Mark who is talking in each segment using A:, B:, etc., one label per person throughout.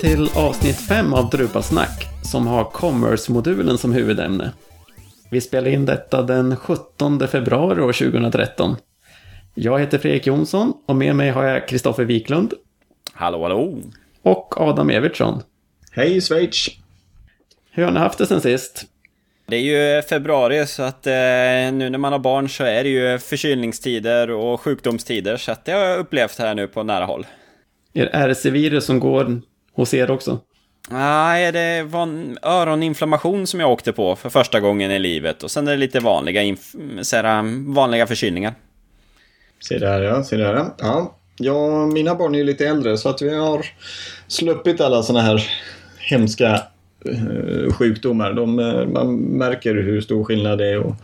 A: till avsnitt 5 av Drupalsnack som har Commerce-modulen som huvudämne. Vi spelar in detta den 17 februari år 2013. Jag heter Fredrik Jonsson och med mig har jag Kristoffer Wiklund.
B: Hallå, hallå.
A: Och Adam Evertsson.
C: Hej Schweiz!
A: Hur har ni haft det sen sist?
B: Det är ju februari så att eh, nu när man har barn så är det ju förkylningstider och sjukdomstider så att det har jag upplevt här nu på nära håll.
A: Är det RC-virus som går hos er också?
B: Nej, det var en öroninflammation som jag åkte på för första gången i livet och sen är det lite vanliga, såhär, vanliga förkylningar.
C: Se där ja, se där ja. ja. Ja, mina barn är ju lite äldre så att vi har sluppit alla sådana här hemska eh, sjukdomar. De, eh, man märker hur stor skillnad det är och,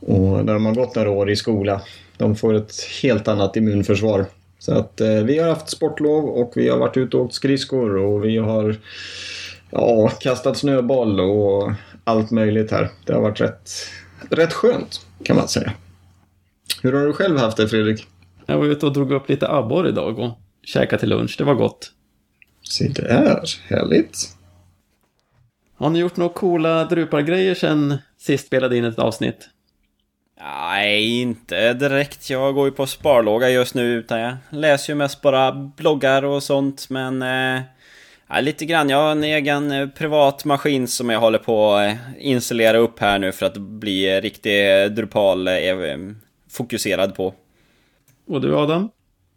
C: och när de har gått några år i skola. De får ett helt annat immunförsvar. Så att eh, vi har haft sportlov och vi har varit ute och åkt skridskor och vi har ja, kastat snöboll och allt möjligt här. Det har varit rätt, rätt skönt kan man säga. Hur har du själv haft det Fredrik?
A: Jag var ute och drog upp lite abborre idag och käkade till lunch. Det var gott.
C: Se där, härligt.
A: Har ni gjort några coola drupargrejer sen sist spelade in ett avsnitt?
B: Nej, inte direkt. Jag går ju på sparlåga just nu utan jag läser ju mest bara bloggar och sånt men... Eh, ja, lite grann. Jag har en egen eh, privat maskin som jag håller på att eh, installera upp här nu för att bli riktig Drupal-fokuserad eh, på.
A: Och du Adam?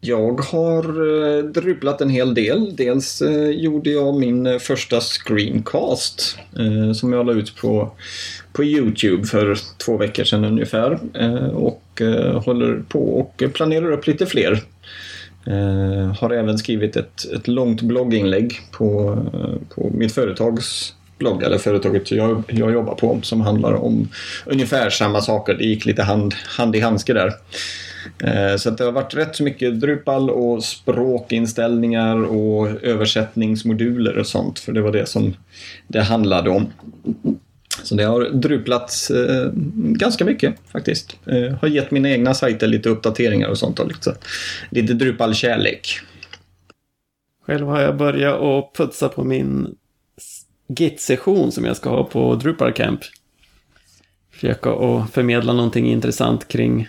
C: Jag har eh, dribblat en hel del. Dels eh, gjorde jag min eh, första screencast eh, som jag la ut på, på Youtube för två veckor sedan ungefär. Eh, och eh, håller på och planerar upp lite fler. Eh, har även skrivit ett, ett långt blogginlägg på, eh, på mitt företags blogg, eller företaget jag, jag jobbar på, som handlar om ungefär samma saker. Det gick lite hand, hand i handske där. Eh, så det har varit rätt så mycket Drupal och språkinställningar och översättningsmoduler och sånt. För det var det som det handlade om. Så det har druplats eh, ganska mycket faktiskt. Eh, har gett mina egna sajter lite uppdateringar och sånt. Och lite, lite Drupal-kärlek.
A: Själv har jag börjat att putsa på min Git-session som jag ska ha på Drupal Camp. Försöka att förmedla någonting intressant kring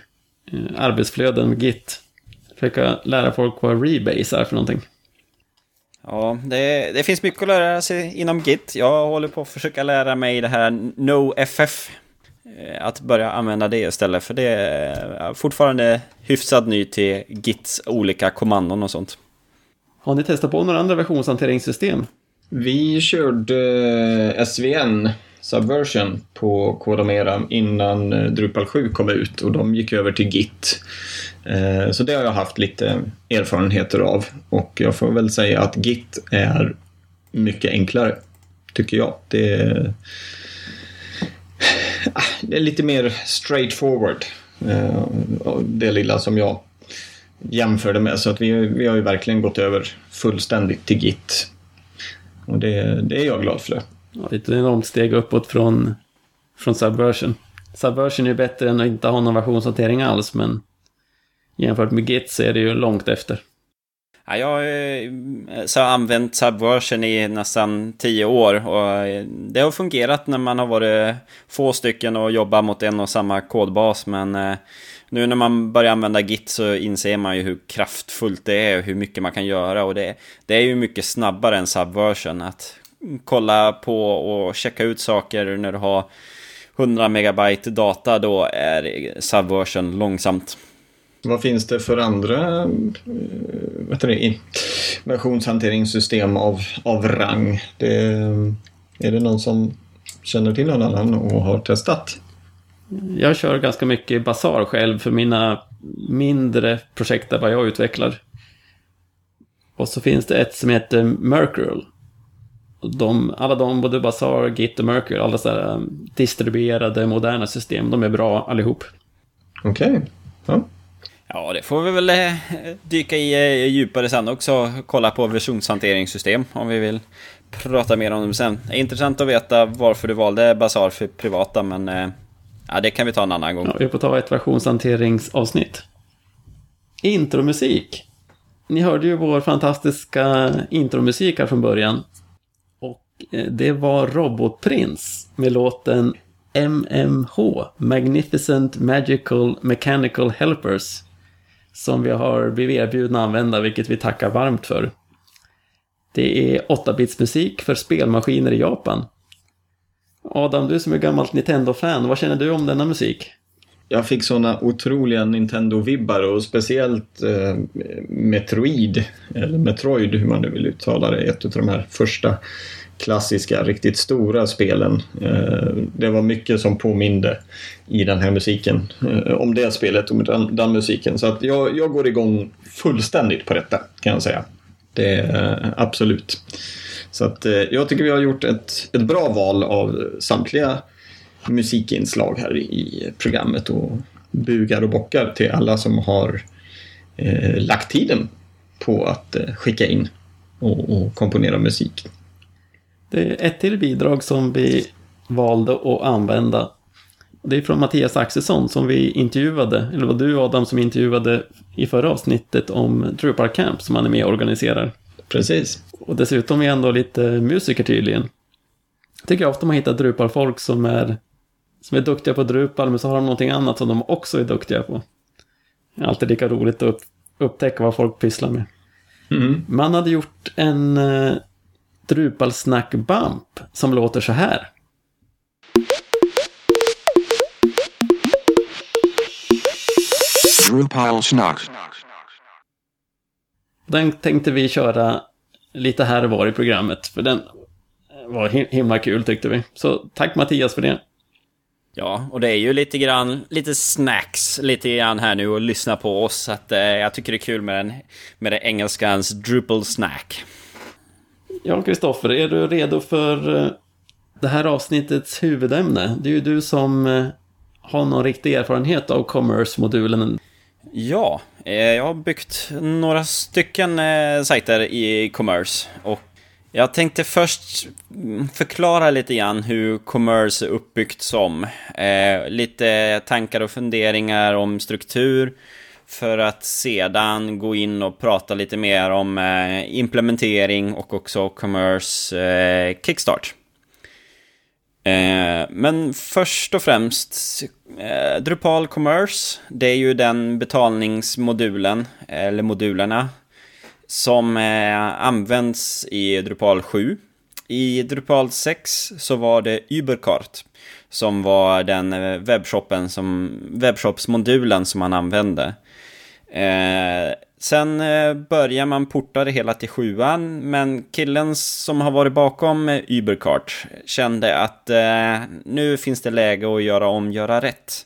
A: arbetsflöden med Git. Försöka lära folk vad Rebase är för någonting.
B: Ja, det, det, finns mycket att lära sig inom Git. Jag håller på att försöka lära mig det här NoFF. Eh, att börja använda det istället, för det är fortfarande hyfsat ny till Gits olika kommandon och sånt.
A: Har ni testat på några andra versionshanteringssystem?
C: Vi körde eh, SVN Subversion på Kodamera innan eh, Drupal 7 kom ut och de gick över till Git. Eh, så det har jag haft lite erfarenheter av och jag får väl säga att Git är mycket enklare, tycker jag. Det är, ah, det är lite mer straightforward, eh, det lilla som jag jämförde med. Så att vi, vi har ju verkligen gått över fullständigt till Git. Och det, det är jag glad för.
A: Ja, ett enormt steg uppåt från, från Subversion. Subversion är bättre än att inte ha någon versionshantering alls, men jämfört med Git så är det ju långt efter.
B: Ja, jag eh, har använt Subversion i nästan tio år och eh, det har fungerat när man har varit få stycken och jobbat mot en och samma kodbas, men eh, nu när man börjar använda Git så inser man ju hur kraftfullt det är och hur mycket man kan göra och det, det är ju mycket snabbare än Subversion. Att kolla på och checka ut saker när du har 100 megabyte data då är Subversion långsamt.
C: Vad finns det för andra eh, vad det, versionshanteringssystem av, av rang? Det, är det någon som känner till någon annan och har testat?
A: Jag kör ganska mycket Bazaar själv för mina mindre projekt där jag utvecklar. Och så finns det ett som heter Mercurial de, alla de, både Bazaar, Git och Mercury, alla så här um, distribuerade moderna system, de är bra allihop.
C: Okej. Okay. Ja.
B: Ja, det får vi väl eh, dyka i eh, djupare sen också. Kolla på versionshanteringssystem om vi vill prata mer om dem sen. Det är intressant att veta varför du valde Bazaar för privata, men eh, ja, det kan vi ta en annan gång.
A: Ja, vi får ta ett versionshanteringsavsnitt. Intromusik. ni hörde ju vår fantastiska intromusik här från början. Eh, det var Robotprins med låten MMH, Magnificent Magical Mechanical Helpers. Som vi har blivit erbjudna att använda, vilket vi tackar varmt för. Det är 8-bits-musik för spelmaskiner i Japan. Adam, du som är gammalt Nintendo-fan, vad känner du om denna musik?
C: Jag fick såna otroliga Nintendo-vibbar och speciellt eh, Metroid, eller Metroid hur man nu vill uttala det, ett av de här första klassiska, riktigt stora spelen. Eh, det var mycket som påminde i den här musiken eh, om det spelet och den, den musiken. Så att jag, jag går igång fullständigt på detta kan jag säga. Det är eh, absolut. Så att jag tycker vi har gjort ett, ett bra val av samtliga musikinslag här i programmet och bugar och bockar till alla som har eh, lagt tiden på att eh, skicka in och, och, komponera musik.
A: Det är ett till bidrag som vi valde att använda. Det är från Mattias Axelsson som vi intervjuade, eller var du Adam som intervjuade i förra avsnittet om Drupal Camp som han är med och organiserar.
C: Precis.
A: Och dessutom är ändå lite musiker tydligen. Jag tycker ofta man hittar Drupal-folk som är, som är duktiga på Drupal, men så har de någonting annat som de också är duktiga på. Det är alltid lika roligt att upptäcka vad folk pysslar med. Mm. Man hade gjort en uh, Drupal-snack-bump som låter så här. Drupal snack. Den tänkte vi köra lite här och var i programmet, för den var himla kul tyckte vi. Så tack Mattias för det.
B: Ja, och det är ju lite grann, lite snacks lite grann här nu och lyssna på oss. Så att eh, jag tycker det är kul med den, med det engelskans Drupal snack.
A: Ja, Kristoffer, är du redo för eh, det här avsnittets huvudämne? Det är ju du som eh, har någon riktig erfarenhet av commerce-modulen.
B: Ja, eh, jag har byggt några stycken sajter i Commerce och jag tänkte först mm, förklara lite grann hur Commerce är uppbyggt som. Eh, lite tankar och funderingar om struktur för att sedan gå in och prata lite mer om eh, implementering och också Commerce eh, Kickstart. Eh, men först och främst, eh, Drupal Commerce, det är ju den betalningsmodulen, eller modulerna, som eh, används i Drupal 7. I Drupal 6 så var det Ubercart som var den eh, webbshoppen som, webbshopsmodulen som man använde. Eh, sen eh, börjar man porta det hela till sjuan, men killen som har varit bakom eh, Ubercart kände att eh, nu finns det läge att göra om, göra rätt.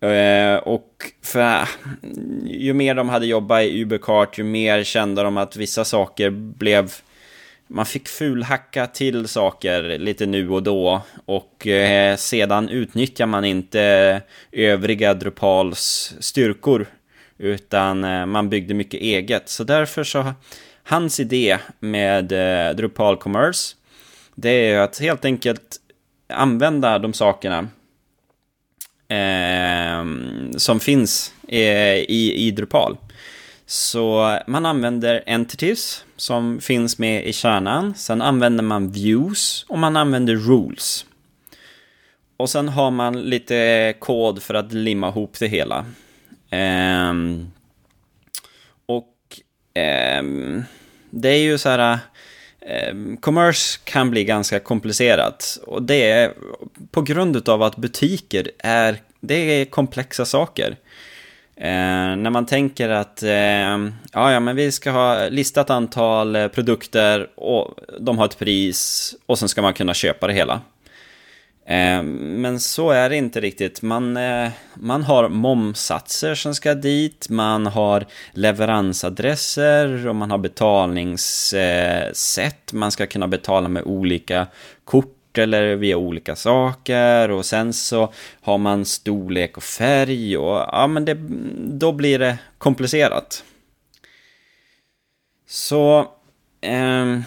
B: Eh, och för mm, ju mer de hade jobbat i Ubercart, ju mer kände de att vissa saker blev man fick fulhacka till saker lite nu och då och eh, sedan utnyttjar man inte eh, övriga Drupals styrkor utan eh, man byggde mycket eget. Så därför så, hans idé med eh, Drupal Commerce, det är att helt enkelt använda de sakerna eh, som finns eh, i, i Drupal. Så man använder entities som finns med i kärnan. Sen använder man views och man använder rules. Och sen har man lite kod för att limma ihop det hela. Um, och um, det är ju så här... Um, commerce kan bli ganska komplicerat. Och det är på grund av att butiker är, det är komplexa saker. Eh, när man tänker att eh, ja, ja, men vi ska ha listat antal eh, produkter och de har ett pris och sen ska man kunna köpa det hela. Eh, men så är det inte riktigt. Man, eh, man har momsatser som ska dit, man har leveransadresser och man har betalningssätt. Man ska kunna betala med olika kort eller via olika saker och sen så har man storlek och färg och ja men det, då blir det komplicerat. Så eh,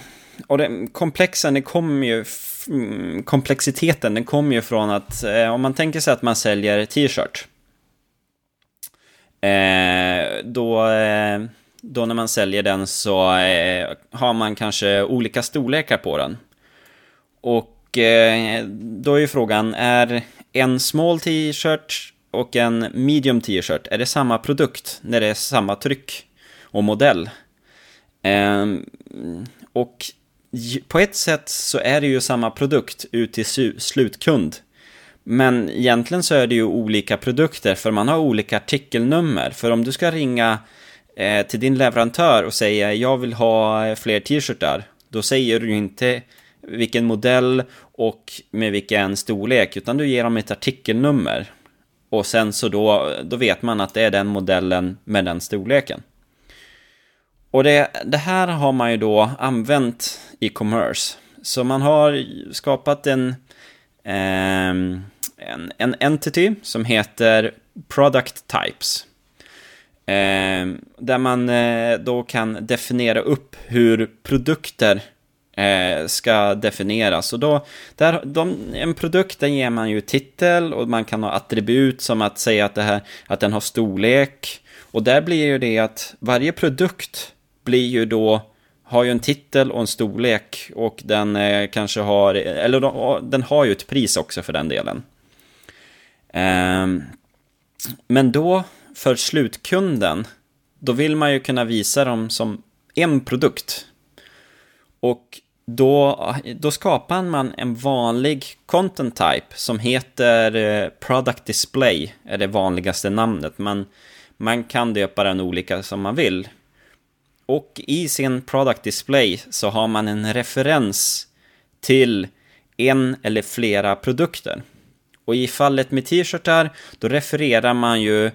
B: och det, komplexen det kommer ju Mm, komplexiteten den kommer ju från att eh, om man tänker sig att man säljer t-shirt. Eh, då, eh, då när man säljer den så eh, har man kanske olika storlekar på den. Och eh, då är ju frågan, är en small t-shirt och en medium t-shirt, är det samma produkt när det är samma tryck och modell? Eh, och på ett sätt så är det ju samma produkt ut till slutkund. Men egentligen så är det ju olika produkter för man har olika artikelnummer. För om du ska ringa eh, till din leverantör och säga jag vill ha eh, fler t-shirtar. Då säger du inte vilken modell och med vilken storlek utan du ger dem ett artikelnummer. Och sen så då, då vet man att det är den modellen med den storleken. Och det, det här har man ju då använt i commerce. Så man har skapat en, eh, en, en entity som heter product types. Eh, där man eh, då kan definiera upp hur produkter eh, ska definieras. Och då, där, de, en produkt den ger man ju titel och man kan ha attribut som att säga att, det här, att den har storlek. Och där blir ju det att varje produkt blir ju då har ju en titel och en storlek och den eh, kanske har, eller den har ju ett pris också för den delen. Eh, men då, för slutkunden, då vill man ju kunna visa dem som en produkt. Och då, då skapar man en vanlig content type som heter eh, product display, är det vanligaste namnet. Man, man kan döpa den olika som man vill. Och i sin product display så har man en referens till en eller flera produkter. Och i fallet med t-shirtar, då refererar man ju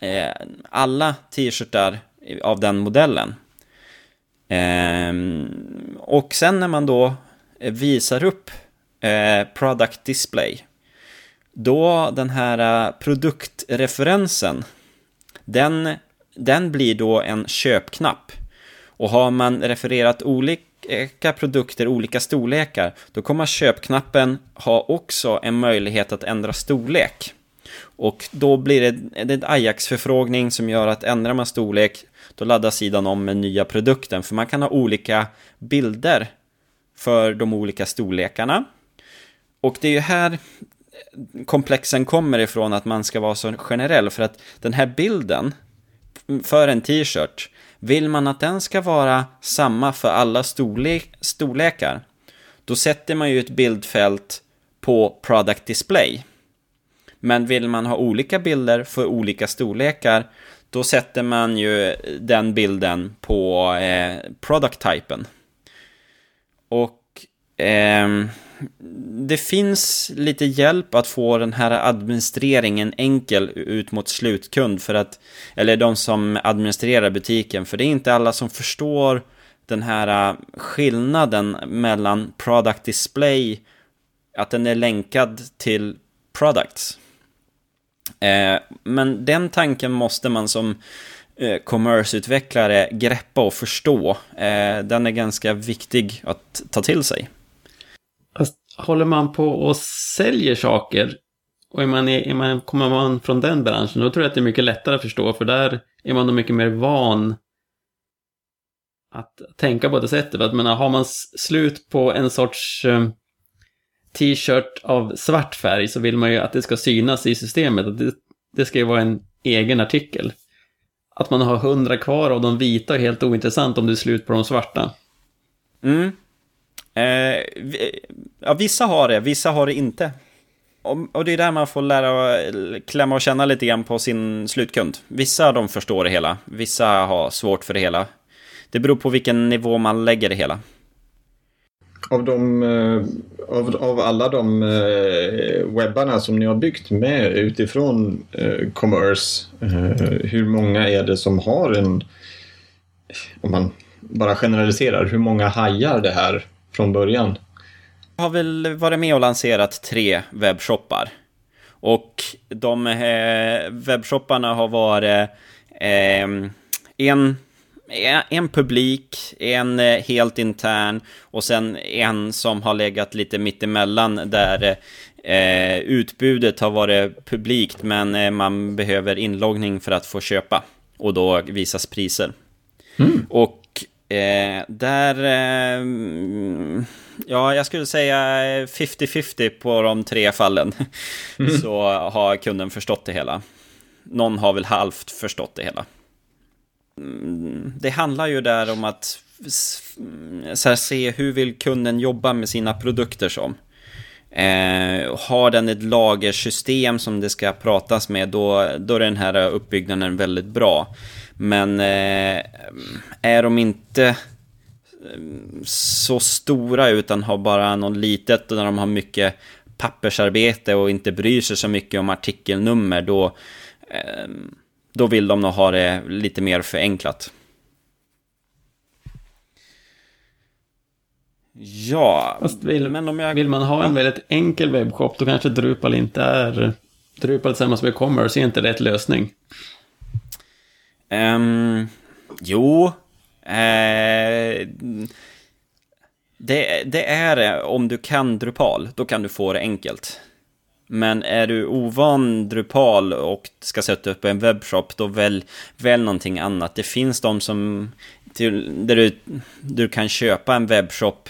B: eh, alla t-shirtar av den modellen. Eh, och sen när man då visar upp eh, product display, då den här eh, produktreferensen, den, den blir då en köpknapp. Och har man refererat olika produkter, olika storlekar, då kommer köpknappen ha också en möjlighet att ändra storlek. Och då blir det, det en Ajax-förfrågning som gör att ändrar man storlek, då laddas sidan om med nya produkten. För man kan ha olika bilder för de olika storlekarna. Och det är ju här komplexen kommer ifrån att man ska vara så generell. För att den här bilden för en t-shirt vill man att den ska vara samma för alla storlek, storlekar, då sätter man ju ett bildfält på Product Display. Men vill man ha olika bilder för olika storlekar, då sätter man ju den bilden på eh, Product-typen. Och eh, det finns lite hjälp att få den här administreringen enkel ut mot slutkund för att, eller de som administrerar butiken, för det är inte alla som förstår den här äh, skillnaden mellan product display, att den är länkad till products. Eh, men den tanken måste man som eh, commerce-utvecklare greppa och förstå. Eh, den är ganska viktig att ta till sig.
A: Håller man på och säljer saker och är man, är man, kommer man från den branschen, då tror jag att det är mycket lättare att förstå, för där är man då mycket mer van att tänka på det sättet. För att menar, har man slut på en sorts um, t-shirt av svart färg så vill man ju att det ska synas i systemet. Att det, det ska ju vara en egen artikel. Att man har hundra kvar av de vita är helt ointressant om det är slut på de svarta.
B: Mm. Eh, eh, ja, vissa har det, vissa har det inte. Och, och det är där man får lära klämma och känna lite grann på sin slutkund. Vissa de förstår det hela, vissa har svårt för det hela. Det beror på vilken nivå man lägger det hela.
C: Av, de, eh, av, av alla de eh, webbarna som ni har byggt med utifrån eh, commerce, hur många är det som har en, om man bara generaliserar, hur många hajar det här från början.
B: Jag har väl varit med och lanserat tre webbshoppar. Och de eh, webbshopparna har varit eh, en, en publik, en eh, helt intern och sen en som har legat lite mittemellan där eh, utbudet har varit publikt men eh, man behöver inloggning för att få köpa och då visas priser. Mm. Och eh, där, eh, ja jag skulle säga 50-50 på de tre fallen. Mm. Så har kunden förstått det hela. Någon har väl halvt förstått det hela. Mm, det handlar ju där om att så här, se hur vill kunden jobba med sina produkter som. Eh, har den ett lagersystem som det ska pratas med, då, då är den här uppbyggnaden väldigt bra. Men eh, är de inte eh, så stora utan har bara något litet och när de har mycket pappersarbete och inte bryr sig så mycket om artikelnummer, då, eh, då vill de nog ha det lite mer förenklat. Ja,
A: vill, men om jag... Vill man ha en väldigt enkel webbshop då kanske Drupal inte är... Drupal tillsammans med Commerce är inte rätt lösning.
B: Um, jo. Uh, det, det är om du kan Drupal, då kan du få det enkelt. Men är du ovan Drupal och ska sätta upp en webbshop, då välj, väl någonting annat. Det finns de som, till, där du, du kan köpa en webbshop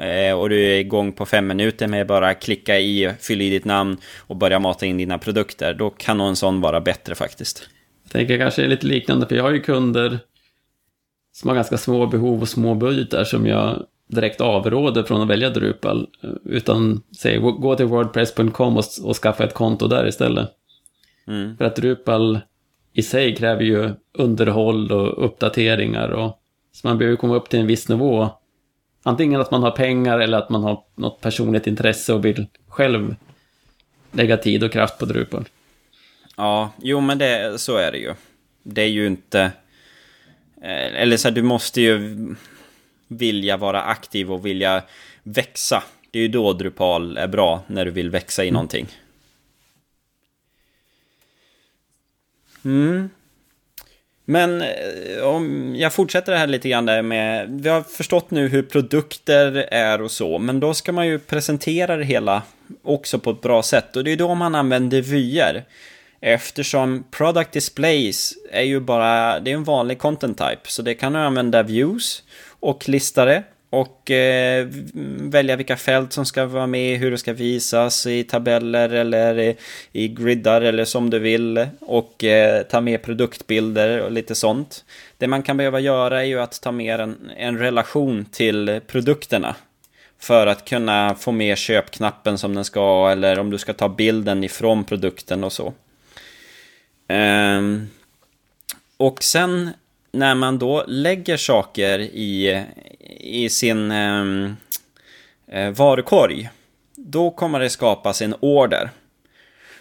B: eh, och du är igång på fem minuter med bara klicka i, fylla i ditt namn och börja mata in dina produkter, då kan nog en sån vara bättre faktiskt.
A: Jag tänker kanske är lite liknande, för jag har ju kunder som har ganska små behov och små budgetar som jag direkt avråder från att välja Drupal. Utan säg, gå till wordpress.com och, och skaffa ett konto där istället. Mm. För att Drupal i sig kräver ju underhåll och uppdateringar och så man behöver komma upp till en viss nivå Antingen att man har pengar eller att man har något personligt intresse och vill själv lägga tid och kraft på Drupal.
B: Ja, jo men det, så är det ju. Det är ju inte... Eh, eller så här, du måste ju vilja vara aktiv och vilja växa. Det är ju då Drupal är bra, när du vill växa i mm. någonting. Mm. Men eh, om jag fortsätter det här lite grann där med, vi har förstått nu hur produkter är och så, men då ska man ju presentera det hela också på ett bra sätt och det är då man använder vyer. Eftersom product displays är ju bara, det är en vanlig content type, så det kan du använda views och listare och eh, välja vilka fält som ska vara med, hur det ska visas i tabeller eller i, i griddar eller som du vill och eh, ta med produktbilder och lite sånt. Det man kan behöva göra är ju att ta med en, en relation till produkterna för att kunna få med köpknappen som den ska eller om du ska ta bilden ifrån produkten och så. Um, och sen när man då lägger saker i, i sin um, varukorg, då kommer det skapas en order.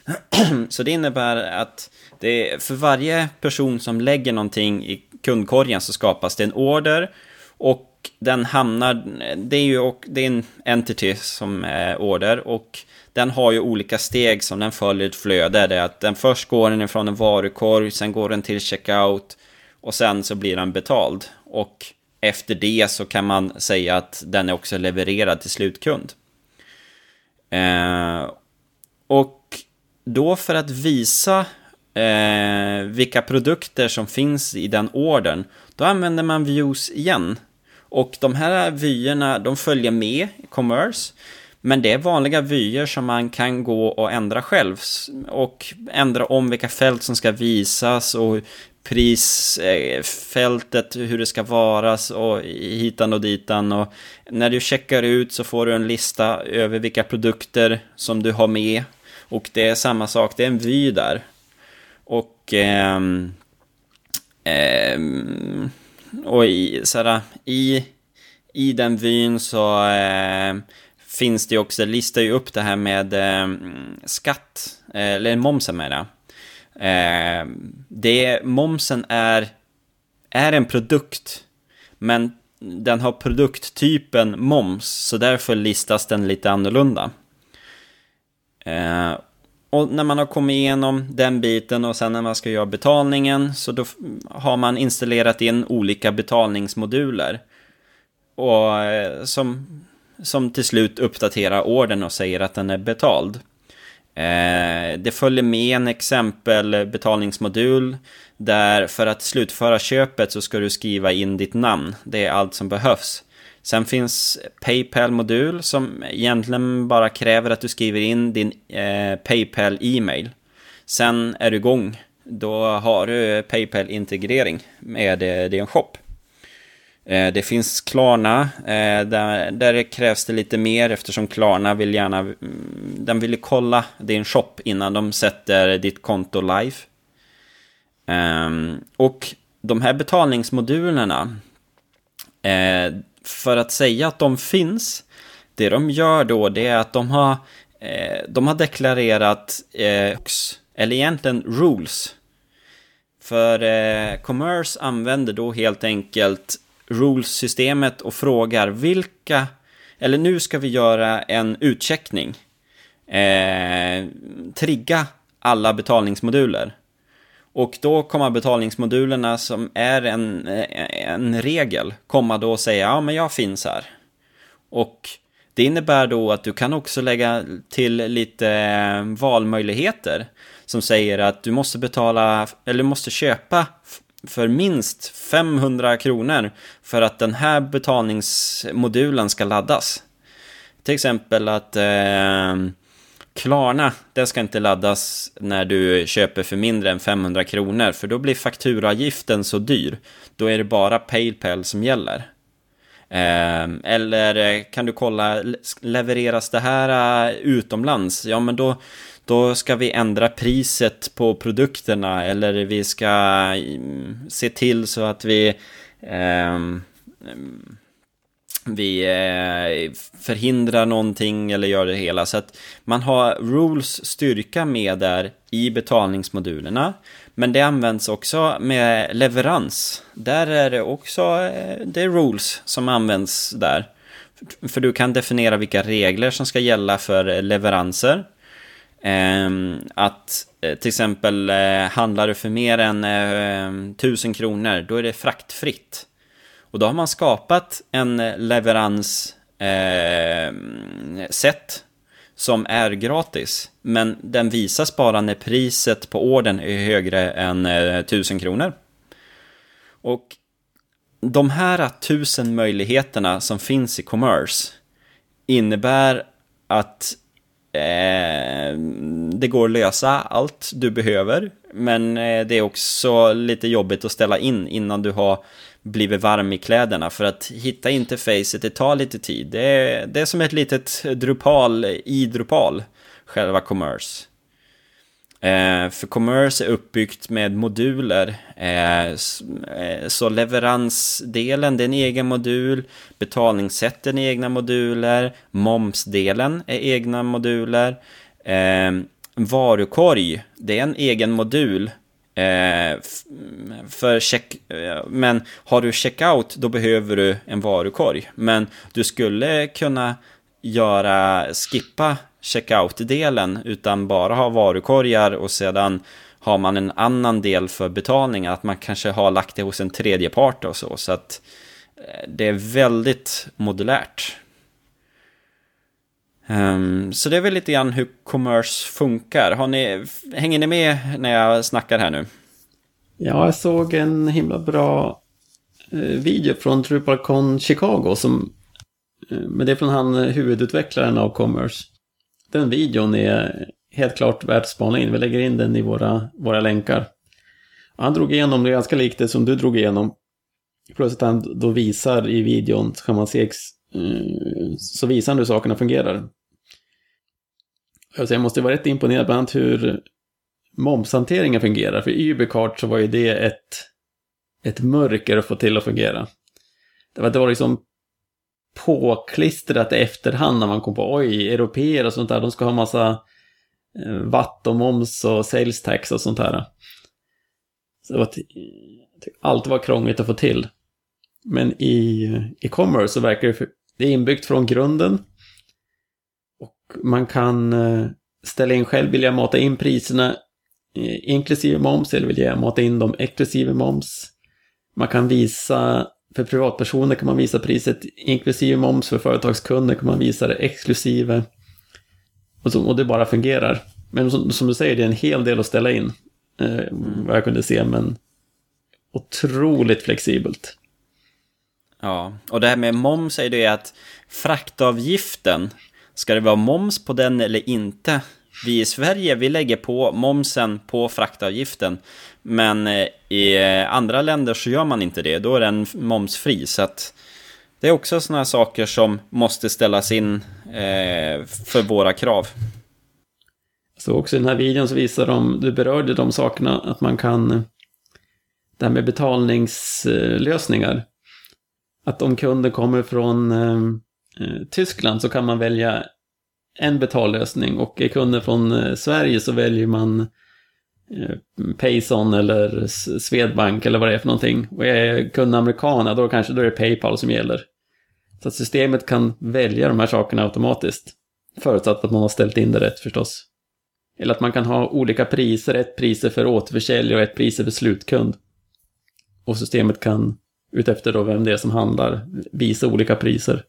B: Så det innebär att det, för varje person som lägger någonting i kundkorgen så skapas det en order och den hamnar, det är ju det är en entity som är order och den har ju olika steg som den följer ett flöde. Det är att den först går den ifrån en varukorg, sen går den till checkout och sen så blir den betald. Och efter det så kan man säga att den är också levererad till slutkund. Eh, och då för att visa eh, vilka produkter som finns i den ordern, då använder man views igen. Och de här vyerna, de följer med i commerce. Men det är vanliga vyer som man kan gå och ändra själv. Och ändra om vilka fält som ska visas och prisfältet, eh, hur det ska varas och hitan och ditan. Och när du checkar ut så får du en lista över vilka produkter som du har med. Och det är samma sak, det är en vy där. Och, Ehm, ehm, och i, såhär, i, i den vyn så eh, finns det ju också, listar ju upp det här med eh, skatt, eh, eller momsen med det. Eh, det, momsen är, är en produkt, men den har produkttypen moms, så därför listas den lite annorlunda. Eh, och när man har kommit igenom den biten och sen när man ska göra betalningen så då har man installerat in olika betalningsmoduler. Och eh, som, som till slut uppdaterar orden och säger att den är betald. Eh, det följer med en exempel eh, betalningsmodul där för att slutföra köpet så ska du skriva in ditt namn. Det är allt som behövs. Sen finns Paypal-modul som egentligen bara kräver att du skriver in din eh, Paypal-e-mail. Sen är du igång. Då har du Paypal-integrering med eh, din shop. Eh, det finns Klarna, eh, där, där krävs det lite mer eftersom Klarna vill gärna, mm, den vill kolla din shop innan de sätter ditt konto live. Ehm, och de här betalningsmodulerna, eh, för att säga att de finns, det de gör då det är att de har, eh, de har deklarerat, eh, eller egentligen rules. För eh, Commerce använder då helt enkelt rules-systemet och frågar vilka, eller nu ska vi göra en utcheckning. Eh, trigga alla betalningsmoduler. Och då kommer betalningsmodulerna som är en, en regel komma då och säga ja men jag finns här. Och det innebär då att du kan också lägga till lite eh, valmöjligheter som säger att du måste betala eller måste köpa för minst 500 kronor för att den här betalningsmodulen ska laddas. Till exempel att eh, Klarna, den ska inte laddas när du köper för mindre än 500 kronor, för då blir fakturaavgiften så dyr. Då är det bara Paypal som gäller. Ehm, eller eh, kan du kolla, levereras det här eh, utomlands? Ja, men då då ska vi ändra priset på produkterna eller vi ska mm, se till så att vi eh, vi eh, förhindrar någonting eller gör det hela. Så att man har rules styrka med där i betalningsmodulerna. Men det används också med leverans. Där är det också eh, det är rules som används där. För du kan definiera vilka regler som ska gälla för leveranser. Ehm, att eh, till exempel handlar du för mer än 1000 kronor, då är det fraktfritt. Och då har man skapat en leveranssätt eh, eh som är gratis. Men den visas bara när priset på orden är högre än eh, 1000 kronor. Och de här tusen möjligheterna som finns i commerce innebär att Eh, det går att lösa allt du behöver, men eh, det är också lite jobbigt att ställa in innan du har blivit varm i kläderna. För att hitta interfacet, det tar lite tid. Det är, det är som ett litet Drupal i Drupal, själva commerce. Eh, för commerce är uppbyggt med moduler. Eh, eh, så leveransdelen det är en egen modul, betalningssätten är egna moduler, momsdelen är egna moduler. Eh, varukorg, det är en egen modul. Eh, för check, eh, men har du checkout då behöver du en varukorg. Men du skulle kunna göra, skippa checkout-delen utan bara ha varukorgar och sedan har man en annan del för betalning, att man kanske har lagt det hos en tredje part och så. Så att eh, det är väldigt modulärt. Um, så det är väl lite grann hur commerce funkar. Har ni, hänger ni med när jag snackar här nu?
A: Ja, jag såg en himla bra eh, video från DrupalCon Chicago som eh, men det är från han eh, huvudutvecklaren av commerce den videon är helt klart värt att spana in. Vi lägger in den i våra, våra länkar. Han drog igenom det ganska likt det som du drog igenom. Plus att han då visar i videon, så kan man se, Eh, så visar han hur sakerna fungerar. jag måste vara rätt imponerad bland annat hur momshanteringen fungerar. För i Ubercart så var ju det ett, ett mörker att få till att fungera. Det var, det var liksom påklistrat i efterhand när man kom på oj, europeer och sånt där, de ska ha massa eh, vatt och moms och sales tax och sånt här. Så det var allt var krångligt att få till. Men i e-commerce så verkar det, det är inbyggt från grunden. Och man kan eh, ställa in själv, vill jag mata in priserna eh, inklusive moms eller vill jag mata in dem exklusive moms. Man kan visa för privatpersoner kan man visa priset inklusive moms, för företagskunder kan man visa det exklusive. Och, så, och det bara fungerar. Men som, som, du säger, det är en hel del att ställa in. Eh. Vad jag kunde se, men otroligt flexibelt.
B: Ja, och det här med moms är det att fraktavgiften, ska det vara moms på den eller inte? Vi i Sverige, vi lägger på momsen på fraktavgiften. Men eh, i eh, andra länder så gör man inte det, då är den momsfri. Så att det är också sådana saker som måste ställas in eh, för våra krav.
A: Så också i den här videon så visar de, du berörde de sakerna, att man kan, det här med betalningslösningar. Att om kunden kommer från ehm, eh, Tyskland så kan man välja en betallösning och är kunden från eh, Sverige så väljer man eh, Payson eller Swedbank eller vad det är för någonting. Och är kunden amerikan, då kanske då är det Paypal som gäller. Så att systemet kan välja de här sakerna automatiskt. Förutsatt att man har ställt in det rätt förstås. Eller att man kan ha olika priser, ett priser för återförsäljare och ett priser för slutkund. Och systemet kan, utefter då vem det är som handlar, visa olika priser.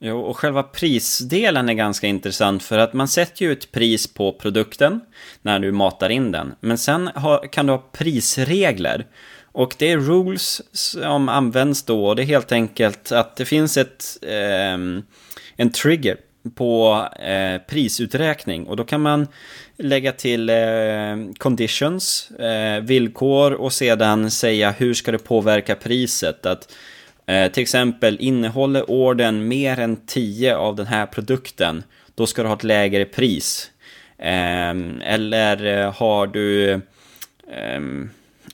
B: Jo, och själva prisdelen är ganska intressant för att man sätter ju ett pris på produkten när du matar in den. Men sen har, kan du ha prisregler. Och det är rules som används då och det är helt enkelt att det finns ett, eh, en trigger på eh, prisuträkning och då kan man lägga till eh, conditions, eh, villkor och sedan säga hur ska det påverka priset. Att Eh, till exempel, innehåller orden mer än 10 av den här produkten, då ska du ha ett lägre pris. Ehm, eh, eller har du... Eh,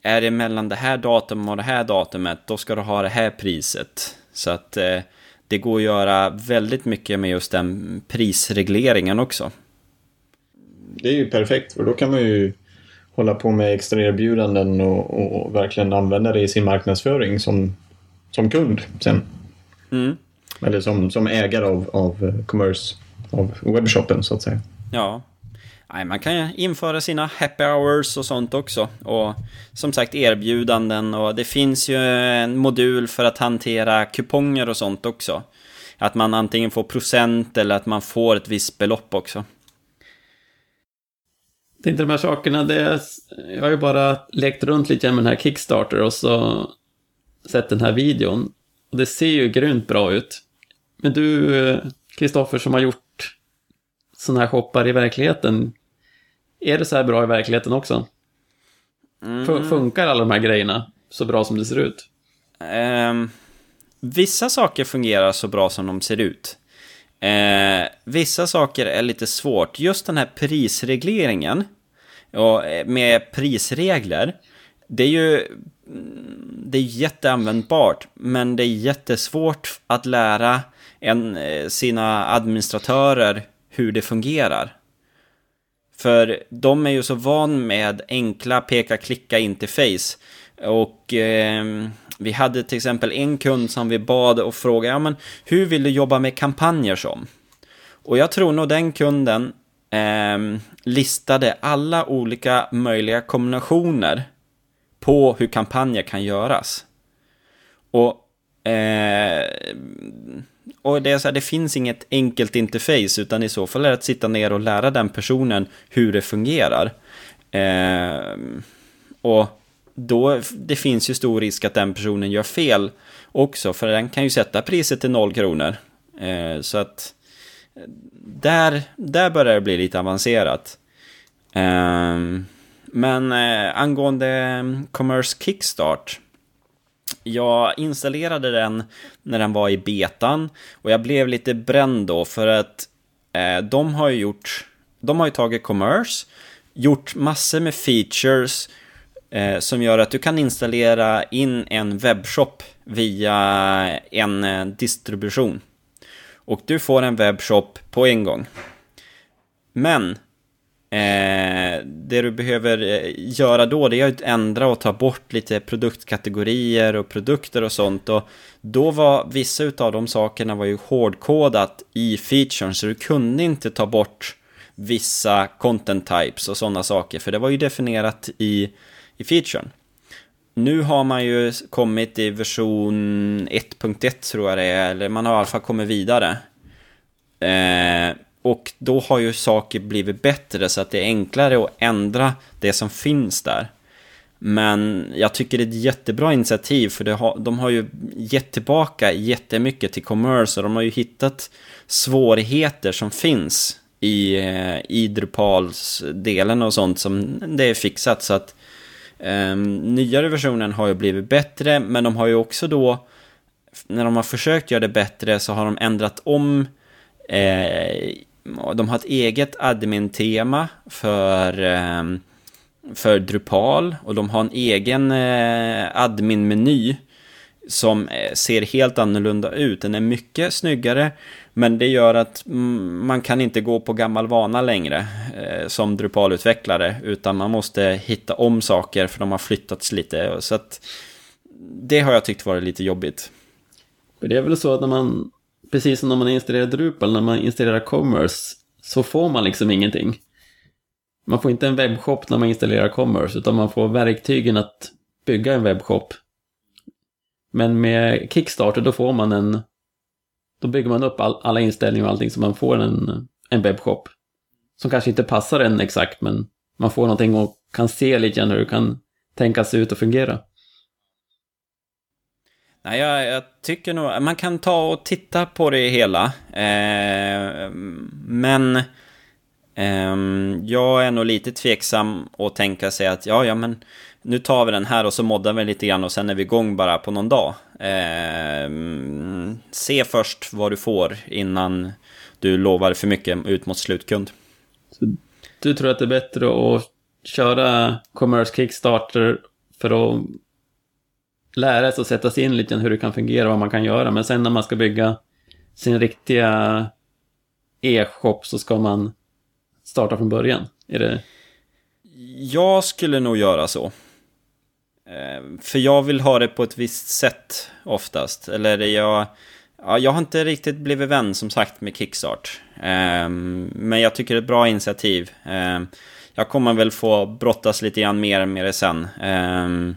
B: är det mellan det här datumet och det här datumet, då ska du ha det här priset. Så att eh, det går att göra väldigt mycket med just den prisregleringen också.
C: Det är ju perfekt, för då kan man ju hålla på med extra erbjudanden och, och verkligen använda det i sin marknadsföring som som kund sen. Mm. Eller som, som ägare av, av commerce, av webbshoppen så att säga.
B: Ja. Nej, man kan införa sina happy hours och sånt också. Och som sagt erbjudanden och det finns ju en modul för att hantera kuponger och sånt också. Att man antingen får procent eller att man får ett visst belopp också.
A: Jag tänkte de här sakerna, det är, jag har ju bara lekt runt lite med den här Kickstarter och så sett den här videon. Och det ser ju grymt bra ut. Men du, eh, Kristoffer, som har gjort sådana här shoppar i verkligheten. Är det så här bra i verkligheten också? Mm. Funkar alla de här grejerna så bra som det ser ut?
B: Um, vissa saker fungerar så bra som de ser ut. Uh, vissa saker är lite svårt. Just den här prisregleringen och eh, med prisregler. Det är ju det är jätteanvändbart, men det är jättesvårt att lära en, eh, sina administratörer hur det fungerar. För de är ju så van med enkla peka-klicka-interface. Och eh, vi hade till exempel en kund som vi bad och frågade, ja men hur vill du jobba med kampanjer som? Och jag tror nog den kunden eh, listade alla olika möjliga kombinationer på hur kampanjer kan göras. Och, eh, och det är så här, det finns inget enkelt interface, utan i så fall är det att sitta ner och lära den personen hur det fungerar. Eh, och då, det finns ju stor risk att den personen gör fel också, för den kan ju sätta priset till noll kronor. Eh, så att eh, där, där börjar det bli lite avancerat. Eh, men eh, angående mm, Commerce Kickstart. Jag installerade den när den var i betan och jag blev lite bränd då för att eh, de har ju gjort, de har ju tagit Commerce, gjort massor med features eh, som gör att du kan installera in en webbshop via en eh, distribution. Och du får en webbshop på en gång. Men Eh, det du behöver eh, göra då det är att ändra och ta bort lite produktkategorier och produkter och sånt. Och då var vissa av de sakerna var ju hårdkodat i featuren så du kunde inte ta bort vissa content types och sådana saker för det var ju definierat i, i featuren. Nu har man ju kommit i version 1.1 tror jag det är, eller man har i alla fall kommit vidare. Eh, och då har ju saker blivit bättre så att det är enklare att ändra det som finns där. Men jag tycker det är ett jättebra initiativ för har, de har ju gett tillbaka jättemycket till commerce och de har ju hittat svårigheter som finns i, eh, i Drupals-delen och sånt som det är fixat. Så att um, nyare versionen har ju blivit bättre men de har ju också då när de har försökt göra det bättre så har de ändrat om eh, de har ett eget admin-tema för, eh, för Drupal och de har en egen eh, admin-meny som eh, ser helt annorlunda ut. Den är mycket snyggare, men det gör att man kan inte gå på gammal vana längre som Drupal-utvecklare, utan man måste hitta om saker för de har flyttats lite. Så att det har jag tyckt varit lite jobbigt.
A: Det är väl så att när man precis som när man installerar Drupal, när man installerar Commerce, så får man liksom ingenting. Man får inte en webbshop när man installerar Commerce, utan man får verktygen att bygga en webbshop. Men med Kickstarter, då får man en... Då bygger man upp all, alla inställningar och allting så man får en, en webbshop. Som kanske inte passar en exakt, men man får någonting och kan se lite grann hur det kan tänkas ut och fungera.
B: Nej, jag, jag, tycker nog man kan ta och titta på det hela. Eh, men eh, jag är nog lite tveksam och tänka sig att ja, ja, men nu tar vi den här och så moddar vi lite grann och sen är vi igång bara på någon dag. Eh, se först vad du får innan du lovar för mycket ut mot slutkund.
A: Så du tror att det är bättre att köra Commerce Kickstarter för att lära sig och sätta sig in lite hur det kan fungera och vad man kan göra. Men sen när man ska bygga sin riktiga e-shop så ska man starta från början. Är det...
B: Jag skulle nog göra så. Eh, för jag vill ha det på ett visst sätt oftast. Eller jag, ja, jag har inte riktigt blivit vän som sagt med Kickstart. Ehm, men jag tycker det är ett bra initiativ. Ehm, jag kommer väl få brottas lite grann mer med det sen. Ehm,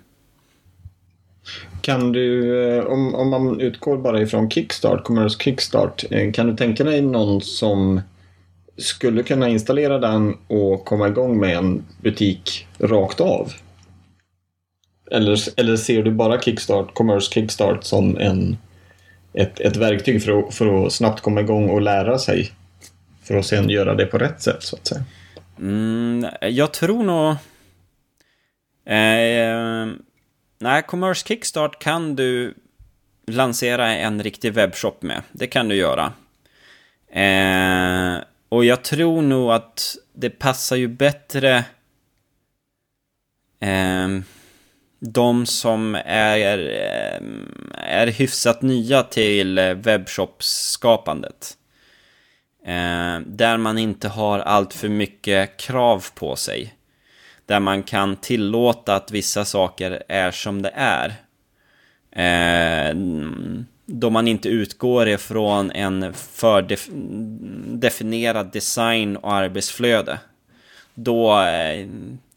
C: kan du, eh, om, om man utgår bara ifrån Kickstart, Commerce Kickstart, eh, kan du tänka dig någon som skulle kunna installera den och komma igång med en butik rakt av? Eller, eller ser du bara Kickstart, Commerce Kickstart som en, ett, ett verktyg för att, för att snabbt komma igång och lära sig? För att sen göra det på rätt sätt så att säga.
B: Mm, jag tror nog... Eh, Nej, Commerce Kickstart kan du lansera en riktig webbshop med. Det kan du göra. Eh, och jag tror nog att det passar ju bättre eh, de som är, eh, är hyfsat nya till webbshopsskapandet. Eh, där man inte har allt för mycket krav på sig. Där man kan tillåta att vissa saker är som det är. Eh, då man inte utgår ifrån en fördefinierad design och arbetsflöde. Då, eh,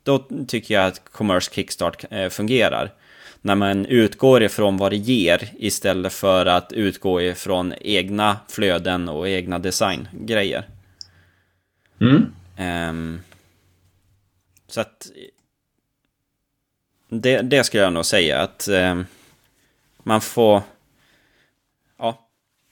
B: då tycker jag att Commerce Kickstart eh, fungerar. När man utgår ifrån vad det ger istället för att utgå ifrån egna flöden och egna designgrejer.
C: Mm.
B: Um, så att... Det, det ska jag nog säga att eh, man får... Ja.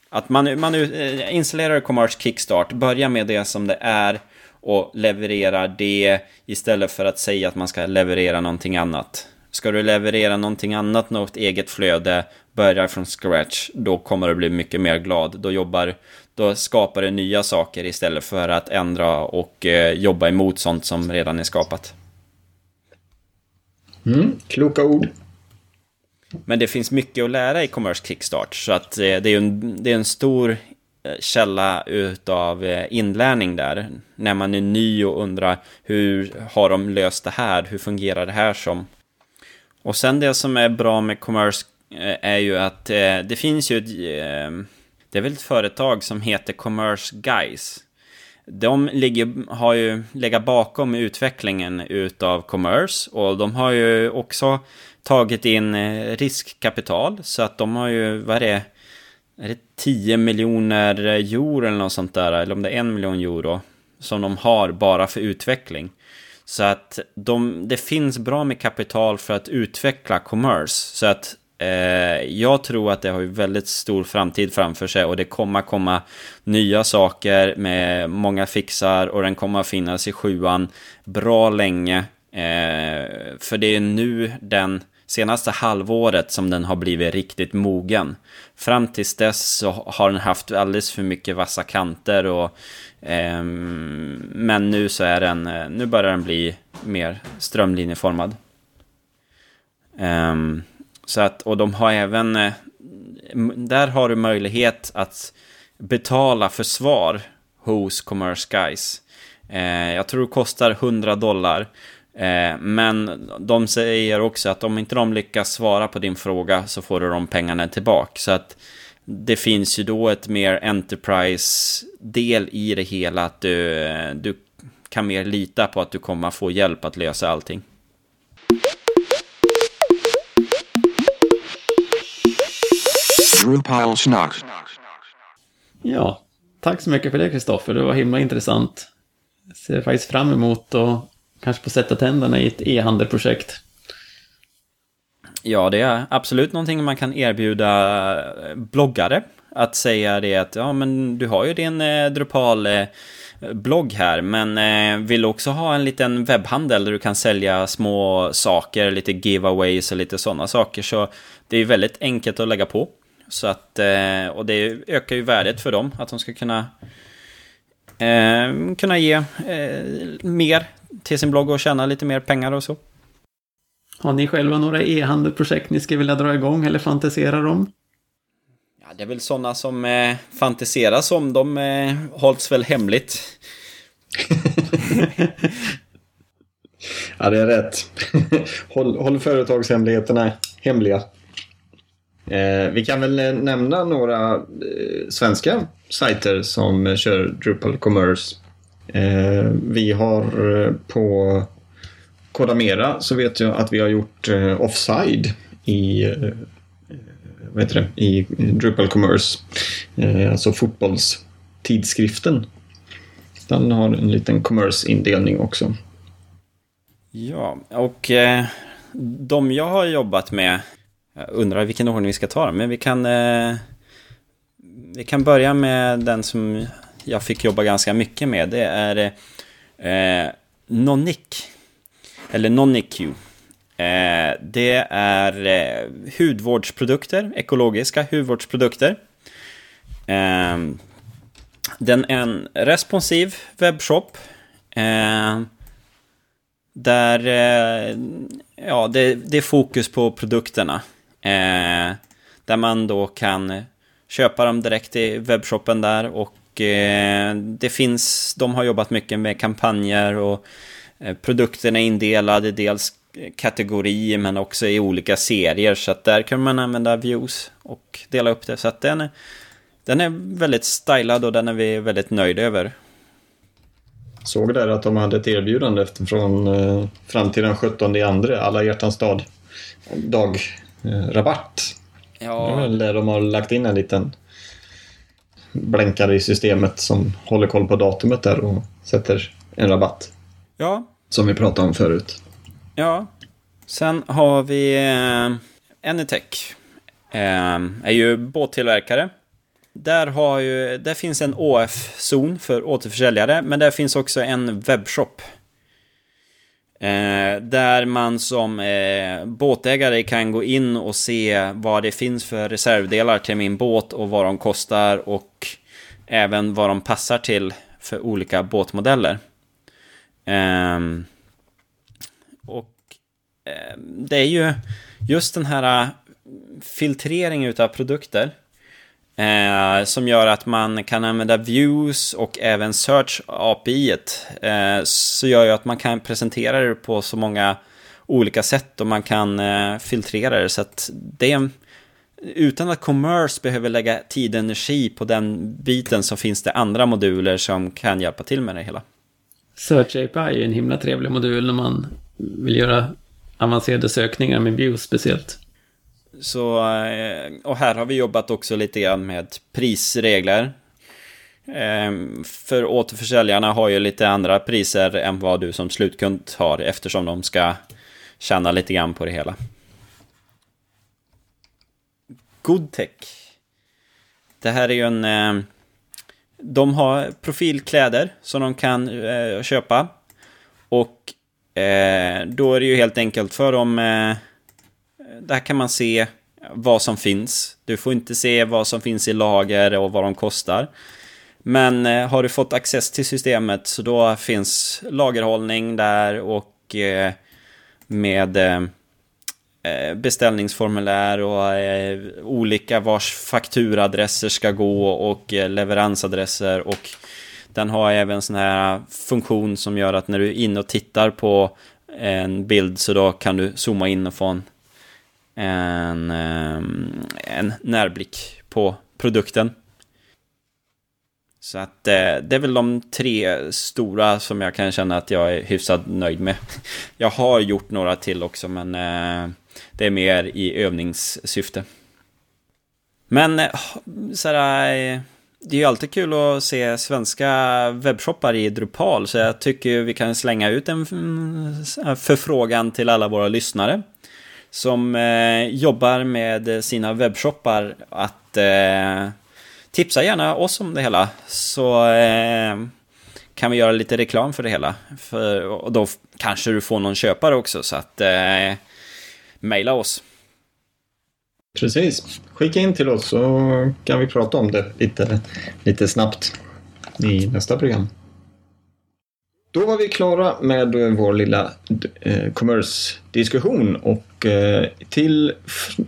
B: Att man, man eh, installerar Commerce Kickstart, börjar med det som det är och levererar det istället för att säga att man ska leverera någonting annat. Ska du leverera någonting annat, något eget flöde, börjar från scratch, då kommer du bli mycket mer glad. Då jobbar, då skapar du nya saker istället för att ändra och eh, jobba emot sånt som redan är skapat.
C: Mm, kloka ord.
B: Men det finns mycket att lära i Commerce Kickstart, så att eh, det är en, det är en stor eh, källa utav eh, inlärning där. När man är ny och undrar hur har de löst det här? Hur fungerar det här som? Och sen det som är bra med Commerce är ju att det finns ju ett det är väl ett företag som heter Commerce Guys. De ligger, har ju legat bakom utvecklingen utav Commerce och de har ju också tagit in eh, riskkapital så att de har ju, vad är det, är det 10 miljoner euro eller något sånt där, eller om det är en miljon euro, som de har bara för utveckling. Så att de, det finns bra med kapital för att utveckla commerce. Så att Eh, jag tror att det har ju väldigt stor framtid framför sig och det kommer komma nya saker med många fixar och den kommer finnas i sjuan bra länge. Eh, för det är nu den senaste halvåret som den har blivit riktigt mogen. Fram tills dess så har den haft alldeles för mycket vassa kanter och eh, men nu så är den, eh, nu börjar den bli mer strömlinjeformad. Ehm, så att, och de har även, eh, där har du möjlighet att betala försvar hos Commerce Guys. Eh, jag tror det kostar 100 dollar. Eh, men de säger också att om inte de lyckas svara på din fråga så får du de pengarna tillbaka. Så att det finns ju då ett mer Enterprise-del i det hela. Att du, du kan mer lita på att du kommer få hjälp att lösa allting.
A: Ja, tack så mycket för det Kristoffer. Det var himla intressant. Jag ser faktiskt fram emot att kanske få sätta tänderna i ett e-handelprojekt.
B: Ja, det är absolut någonting man kan erbjuda eh, bloggare. Att säga det att ja, men du har ju din eh, Drupal eh, blogg här, men eh, vill också ha en liten webbhandel där du kan sälja små saker, lite giveaways och lite sådana saker. Så det är väldigt enkelt att lägga på. Så att, eh, och det ökar ju värdet för dem, att de ska kunna eh, kunna ge eh, mer till sin blogg och tjäna lite mer pengar och så.
A: Har ni själva några e-handelprojekt ni skulle vilja dra igång eller fantisera om?
B: Ja, det är väl sådana som eh, fantiseras om. De eh, hålls väl hemligt.
C: ja, det är rätt. håll, håll företagshemligheterna hemliga. Eh, vi kan väl eh, nämna några eh, svenska sajter som eh, kör Drupal Commerce. Eh, vi har eh, på Kodamera så vet jag att vi har gjort eh, Offside i eh, vad heter det, i Drupal Commerce. alltså fotbollstidskriften. Den har en liten commerce-indelning också.
B: Ja, och eh, de jag har jobbat med, jag undrar vilken ordning vi ska ta men vi kan, eh, vi kan börja med den som jag fick jobba ganska mycket med. Det är eh, Nonic, eller Noniq. Eh, det är eh, hudvårdsprodukter, ekologiska hudvårdsprodukter. Eh, den är en responsiv webbshop. Eh, där eh, ja, det, det, är fokus på produkterna. Eh, där man då kan köpa dem direkt i webbshoppen där och eh, det finns, de har jobbat mycket med kampanjer och eh, produkterna är indelade dels kategorier men också i olika serier. Så att där kan man använda views och dela upp det. Så att den är, den är väldigt stylad och den är vi väldigt nöjda över.
C: Såg där att de hade ett erbjudande från eh, fram till den 17 i andra, alla hjärtans dag, dag rabatt. Ja. Där de har lagt in en liten blänkare i systemet som håller koll på datumet där och sätter en rabatt.
B: Ja.
C: Som vi pratade om förut.
B: Ja. Sen har vi eh, Anytech. Eh, är ju båttillverkare. Där, har ju, där finns en OF-zon för återförsäljare, men där finns också en webbshop. Eh, där man som eh, båtägare kan gå in och se vad det finns för reservdelar till min båt och vad de kostar och även vad de passar till för olika båtmodeller. Eh, och eh, det är ju just den här eh, filtreringen av produkter Eh, som gör att man kan använda views och även search API. Eh, så gör ju att man kan presentera det på så många olika sätt och man kan eh, filtrera det. Så att det är, utan att commerce behöver lägga tid och energi på den biten så finns det andra moduler som kan hjälpa till med det hela.
A: Search API är en himla trevlig modul när man vill göra avancerade sökningar med views speciellt.
B: Så, eh, och här har vi jobbat också lite grann med prisregler. Eh, för återförsäljarna har ju lite andra priser än vad du som slutkund har eftersom de ska tjäna lite grann på det hela. Goodtech. Det här är ju en... Eh, de har profilkläder som de kan köpa. Och då är det ju helt enkelt för dem... Där kan man se vad som finns. Du får inte se vad som finns i lager och vad de kostar. Men eh, har du fått access till systemet så då finns lagerhållning där och eh, med eh, beställningsformulär och olika vars fakturadresser ska gå och leveransadresser och den har även sån här funktion som gör att när du är inne och tittar på en bild så då kan du zooma in och få en, en, ehm, en närblick på produkten. Så att eh, det är väl de tre stora som jag kan känna att jag är hyfsat nöjd med. Jag har gjort några till också men eh, det är mer i övningssyfte. Men eh, så sådär, det är ju alltid kul att se svenska webbshoppar i Drupal så jag tycker vi kan slänga ut en mm, förfrågan till alla våra lyssnare som eh, jobbar med sina webbshoppar att eh, tipsa gärna oss om det hela. Så eh, kan vi göra lite reklam för det hela. För, och då kanske du får någon köpare också. Så att eh, mejla oss.
C: Precis. Skicka in till oss så kan vi prata om det lite, lite snabbt i nästa program. Då var vi klara med eh, vår lilla eh, commerce-diskussion och eh, till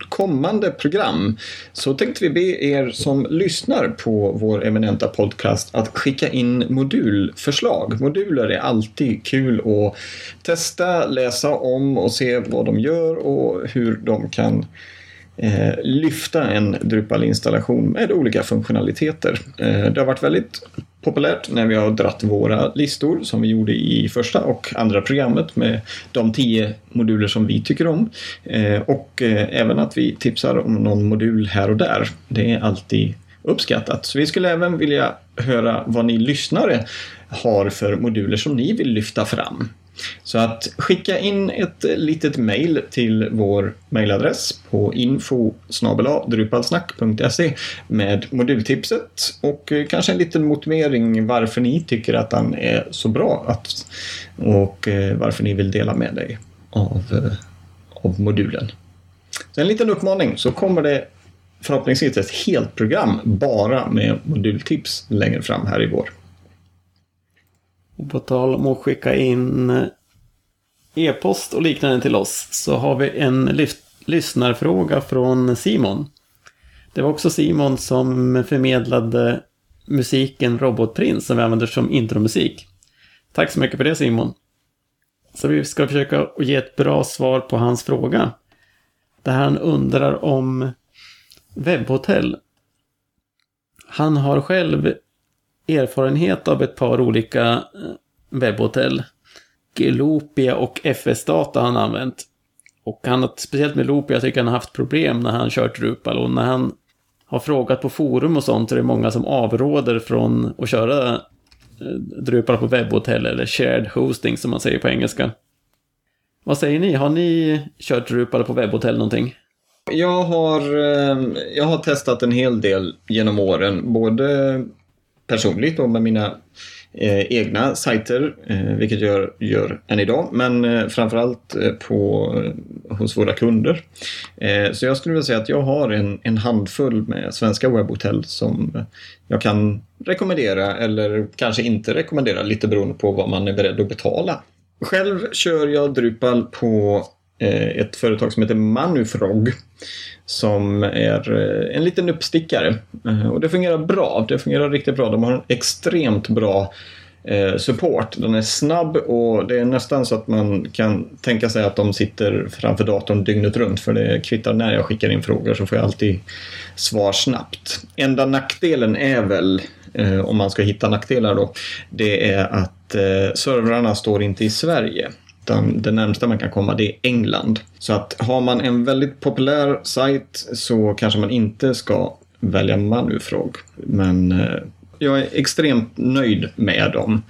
C: kommande program så tänkte vi be er som lyssnar på vår eminenta podcast att skicka in modulförslag. Moduler är alltid kul att testa, läsa om och se vad de gör och hur de kan eh, lyfta en Drupal-installation med olika funktionaliteter. Eh, det har varit väldigt populärt när vi har dratt våra listor som vi gjorde i första och andra programmet med de tio moduler som vi tycker om. Eh, och eh, även att vi tipsar om någon modul här och där. Det är alltid uppskattat. Så vi skulle även vilja höra vad ni lyssnare har för moduler som ni vill lyfta fram. Så att skicka in ett litet mail till vår mailadress på info med modultipset och eh, kanske en liten motivering varför ni tycker att den är så bra att, och eh, varför ni vill dela med dig av, eh, av modulen. Så en liten uppmaning så kommer det förhoppningsvis ett helt program bara med modultips längre fram här i vår.
A: Och på tal om att skicka in eh, e-post och liknande till oss så har vi en lyssnarfråga från Simon. Det var också Simon som förmedlade musiken Robotprins som vi använder som intromusik. Tack så mycket för det Simon. Så vi ska försöka ge ett bra svar på hans fråga. Där han undrar om webbhotell. Han har själv erfarenhet av ett par olika eh, webbhotell. Lopia och FS-data han använt. Och han har, speciellt med Lopia, tycker han har haft problem när han kört Drupal. Och när han har frågat på forum och sånt så är det många som avråder från att köra eh, Drupal på webbhotell eller shared hosting som man säger på engelska. Vad säger ni? Har ni kört Drupal på webbhotell någonting?
C: Jag har, eh, jag har testat en hel del genom åren, både personligt och med mina eh, egna sajter, eh, vilket jag gör än idag, men eh, framförallt eh, på, eh, hos våra kunder. Eh, så jag skulle vilja säga att jag har en, en handfull med svenska webbhotell som jag kan rekommendera eller kanske inte rekommendera, lite beroende på vad man är beredd att betala. Själv kör jag Drupal på Eh, ett företag som heter Manufrog som är eh, en liten uppstickare. Eh, och det fungerar bra. Det fungerar riktigt bra. De har en extremt bra support. Den är snabb och det är nästan så att man kan tänka sig att de sitter framför datorn dygnet runt för det kvittar när jag skickar in frågor så får jag alltid svar snabbt. Enda nackdelen är väl, om man ska hitta nackdelar då, det är att servrarna står inte i Sverige utan det närmsta man kan komma det är England. Så att har man en väldigt populär sajt så kanske man inte ska välja Manufrog. Men eh, jag är extremt nöjd med dem.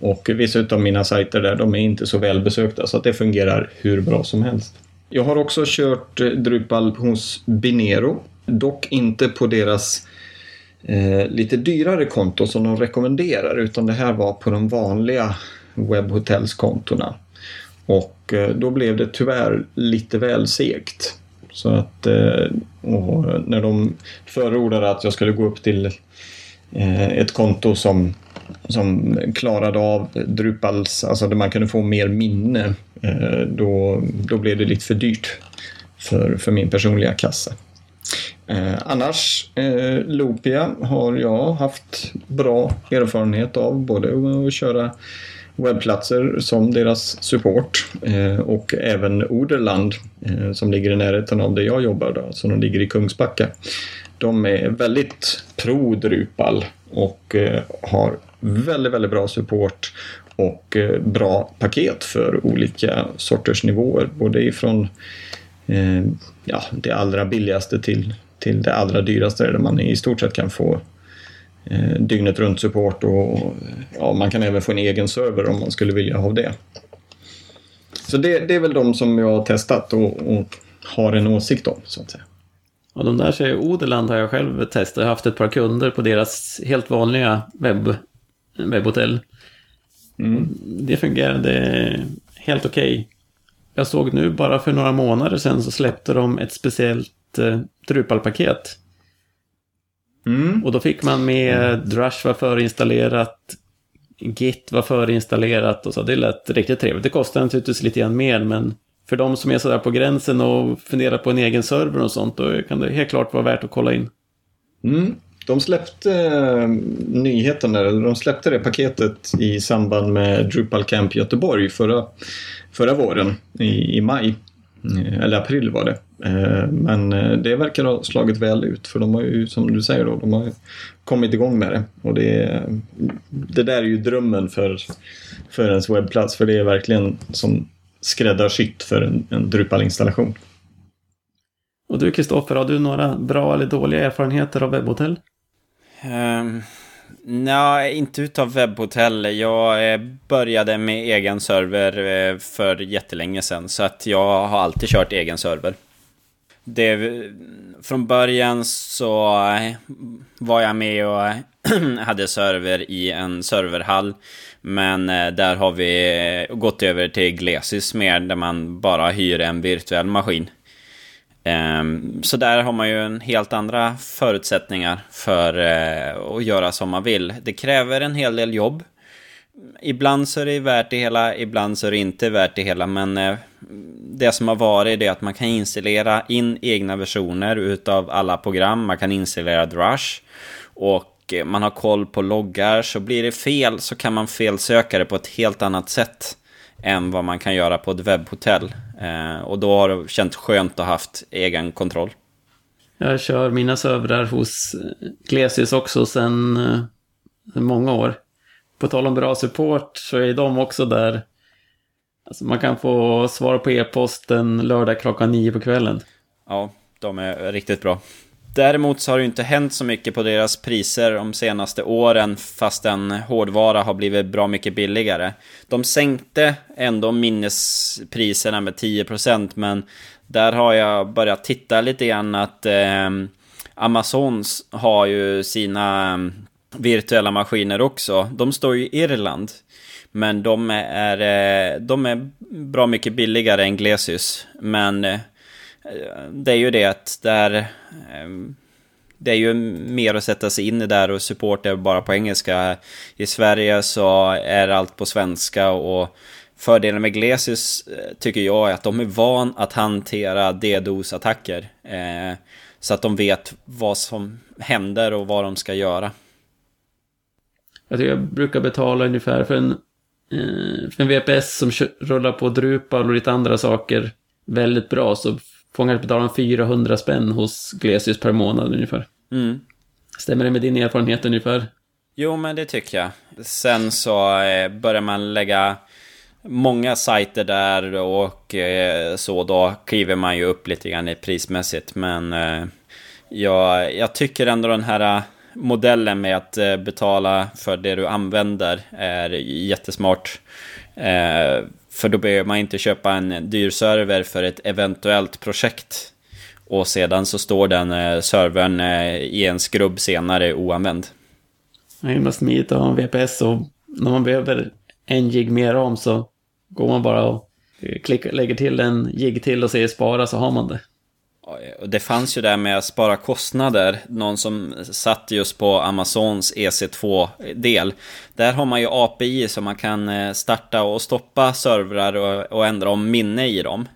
C: Och vissa av mina sajter där, de är inte så välbesökta så att det fungerar hur bra som helst. Jag har också kört eh, Drupal hos Binero. Dock inte på deras eh, lite dyrare konto som de rekommenderar utan det här var på de vanliga webbhotellskontona. Och eh, då blev det tyvärr lite väl segt. Så att eh, eh, när de förordade att jag skulle gå upp till ett konto som, som klarade av Drupals, alltså där man kunde få mer minne, då, då blev det lite för dyrt för, för min personliga kassa. Eh, annars, eh, Lopia har jag haft bra erfarenhet av, både att köra webbplatser som deras support eh, och även Oderland eh, som ligger i närheten av där jag jobbar, då, så de ligger i Kungsbacka. De är väldigt pro Drupal och eh, har väldigt, väldigt bra support och bra paket för olika sorters nivåer, både ifrån ja, det allra billigaste till till det allra dyraste där man i stort sett kan få eh, dygnet runt support och ja, man kan även få en egen server om man skulle vilja ha det. Så det, det är väl de som jag har testat och, och, har en åsikt om så att säga.
A: Och de där säger Odeland har jag själv testat. Jag har haft ett par kunder på deras helt vanliga webb, webbhotell. Mm. Det fungerade helt okej. Okay. Jag såg nu bara för några månader sedan så släppte de ett speciellt eh, Drupal-paket. Mm. Och då fick man med Drush var förinstallerat, Git var förinstallerat och så. Det lät riktigt trevligt. Det kostar naturligtvis lite grann mer, men för de som är sådär på gränsen och funderar på en egen server och sånt, då kan det helt klart vara värt att kolla in.
C: Mm. De släppte eh, nyheten eller de släppte det paketet i samband med Drupal Camp Göteborg förra, förra våren, i, i maj. Eh, eller april var det. Eh, men eh, det verkar ha slagit väl ut för de har ju som du säger då, de har kommit igång med det. Och det, det där är ju drömmen för, för ens webbplats för det är verkligen som skräddarsytt för en, en Drupal-installation.
A: Och du Kristoffer, har du några bra eller dåliga erfarenheter av webbhotell?
B: Um, Nej, inte utav webbhotell. Jag började med egen server för jättelänge sedan, så att jag har alltid kört egen server det, från början så eh, var jag med och hade server i en serverhall. Men eh, där har vi eh, gått över till Glesis mer, där man bara hyr en virtuell maskin. Ehm, så där har man ju en helt andra förutsättningar för att göra som man vill. Det kräver en hel del jobb ibland så är det värt det hela, ibland så är det inte värt det hela. Men eh, det som har varit är att man kan installera in egna versioner utav alla program. Man kan installera Drush. Och eh, man har koll på loggar. Så blir det fel så kan man felsöka det på ett helt annat sätt. Än vad man kan göra på ett webbhotell. Eh, och då har det känts skönt att ha haft egen kontroll.
A: Jag kör mina servrar hos Glesius också sedan många år på tal om bra support så är de också där. Alltså man kan få svar på e-posten lördag klockan nio på kvällen.
B: Ja, de är riktigt bra. Däremot så har det inte hänt så mycket på deras priser de senaste åren fastän hårdvara har blivit bra mycket billigare. De sänkte ändå minnespriserna med 10% men där har jag börjat titta lite grann att eh, Amazons har ju sina virtuella maskiner också. De står ju i Irland. Men de är, eh, de är bra mycket billigare än Glesys. Men eh, det är ju det att där... Ehm, det är ju mer att sätta sig in i där och support är bara på engelska. I Sverige så är allt på svenska och fördelen med Glesys eh, tycker jag är att de är van att hantera DDoS-attacker. Så att de vet vad som händer och vad de ska göra.
A: Jag, jag brukar betala ungefär för en, eh, för en VPS som rullar på Drupal och lite andra saker väldigt bra så får betala 400 spänn hos Glesius per månad ungefär. Mm. Stämmer det med din erfarenhet ungefär?
B: Jo, men det tycker jag. Sen så eh, börjar man lägga många sajter där och eh, så då kliver man ju upp lite grann prismässigt. Men jag, jag tycker ändå den här modellen med att eh, betala för det du använder är jättesmart. Eh, för då behöver man inte köpa en dyr server för ett eventuellt projekt. Och sedan så står den eh, servern i en skrubb senare oanvänd.
A: Det är himla smidigt att ha en VPS och när man behöver en gig mer om så går man bara och klickar, lägger till en gig till och säger spara så har man det.
B: Det fanns ju där med att spara kostnader, någon som satt just på Amazons EC2-del. Där har man ju API så man kan eh, starta och stoppa servrar och, och ändra om minne i dem.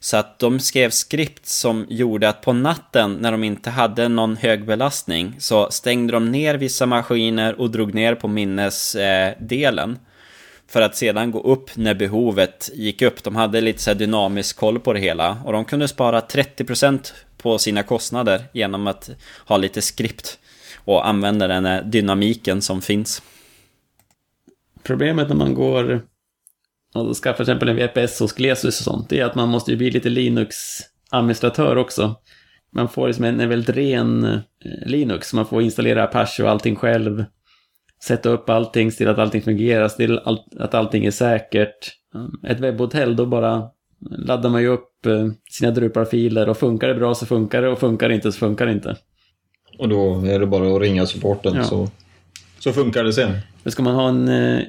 B: Så att de skrev skript som gjorde att på natten när de inte hade någon hög belastning så stängde de ner vissa maskiner och drog ner på minnesdelen. För att sedan gå upp när behovet gick upp. De hade lite så dynamisk koll på det hela. Och de kunde spara 30% på sina kostnader genom att ha lite skript. Och använda den här dynamiken som finns.
A: Problemet när man går och skaffar till exempel en VPS hos Glesus och sånt, det är att man måste ju bli lite Linux-administratör också. Man får liksom en, en väldigt ren eh, Linux, man får installera Apache och allting själv. Sätta upp allting, se till att allting fungerar, se till att allting är säkert. Ett webbhotell, då bara laddar man ju upp eh, sina Drupal-filer och funkar det bra så funkar det och funkar det inte så funkar det inte.
C: Och då är det bara att ringa supporten ja. så, så funkar det sen.
A: Men ska man ha en eh,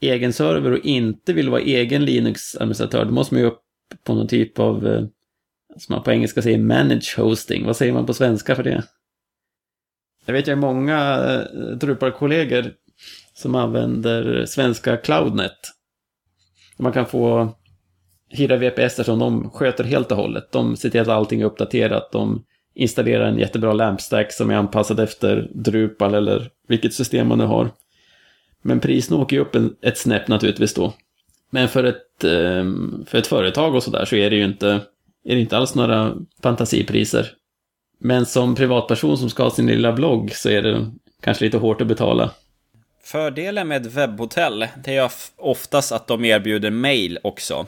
A: egen server och inte vill vara egen Linux-administratör, då måste man ju upp på någon typ av, eh, som man på engelska säger, manage hosting. Vad säger man på svenska för det? Jag vet jag många eh, Drupal-kollegor som använder svenska Cloudnet. Man kan få hyra VPS som de sköter helt och hållet. De ser till att allting är uppdaterat. De installerar en jättebra lampstack som är anpassad efter Drupal eller vilket system man nu har. Men priserna åker ju upp en, ett snäpp naturligtvis då. Men för ett, eh, för ett företag och sådär så är det ju inte, är det inte alls några fantasipriser. Men som privatperson som ska ha sin lilla blogg så är det kanske lite hårt att betala.
B: Fördelen med webbhotell, det är oftast att de erbjuder mail också.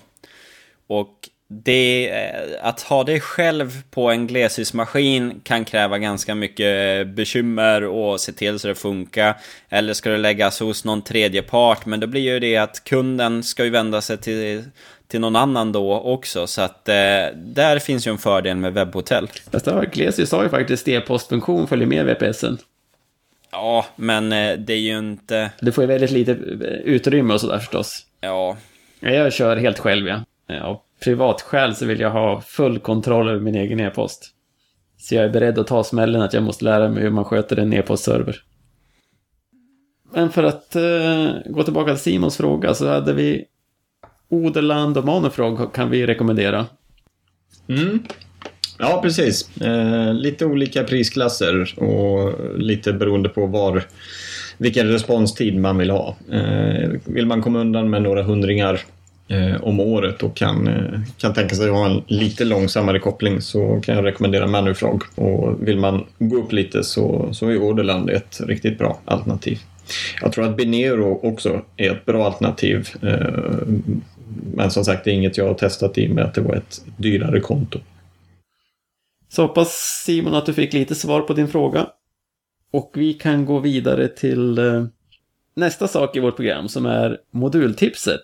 B: Och det, eh, att ha det själv på en glesbygdsmaskin kan kräva ganska mycket eh, bekymmer och se till så det funkar. Eller ska det läggas hos någon tredje part, men då blir ju det att kunden ska ju vända sig till, till någon annan då också. Så att eh, där finns ju en fördel med webbhotell.
A: Fast det Glesius har ju faktiskt e-postfunktion följer med VPSen.
B: Ja, men eh, det är ju inte...
A: Du får ju väldigt lite utrymme och sådär förstås.
B: Ja.
A: Jag kör helt själv ja. ja privatskäl så vill jag ha full kontroll över min egen e-post. Så jag är beredd att ta smällen att jag måste lära mig hur man sköter en e-postserver. Men för att uh, gå tillbaka till Simons fråga så hade vi Oderland och Monofrog kan vi rekommendera.
C: Mm. Ja, precis. Eh, lite olika prisklasser och lite beroende på var vilken responstid man vill ha. Eh, vill man komma undan med några hundringar eh, om året och kan, eh, kan tänka sig att ha en lite långsammare koppling så kan jag rekommendera Manufrog. Och vill man gå upp lite så, så är Orderland ett riktigt bra alternativ. Jag tror att Binero också är ett bra alternativ. Eh, men som sagt, det är inget jag har testat i och med att det var ett dyrare konto.
A: Så hoppas Simon att du fick lite svar på din fråga. Och vi kan gå vidare till eh, nästa sak i vårt program som är modultipset.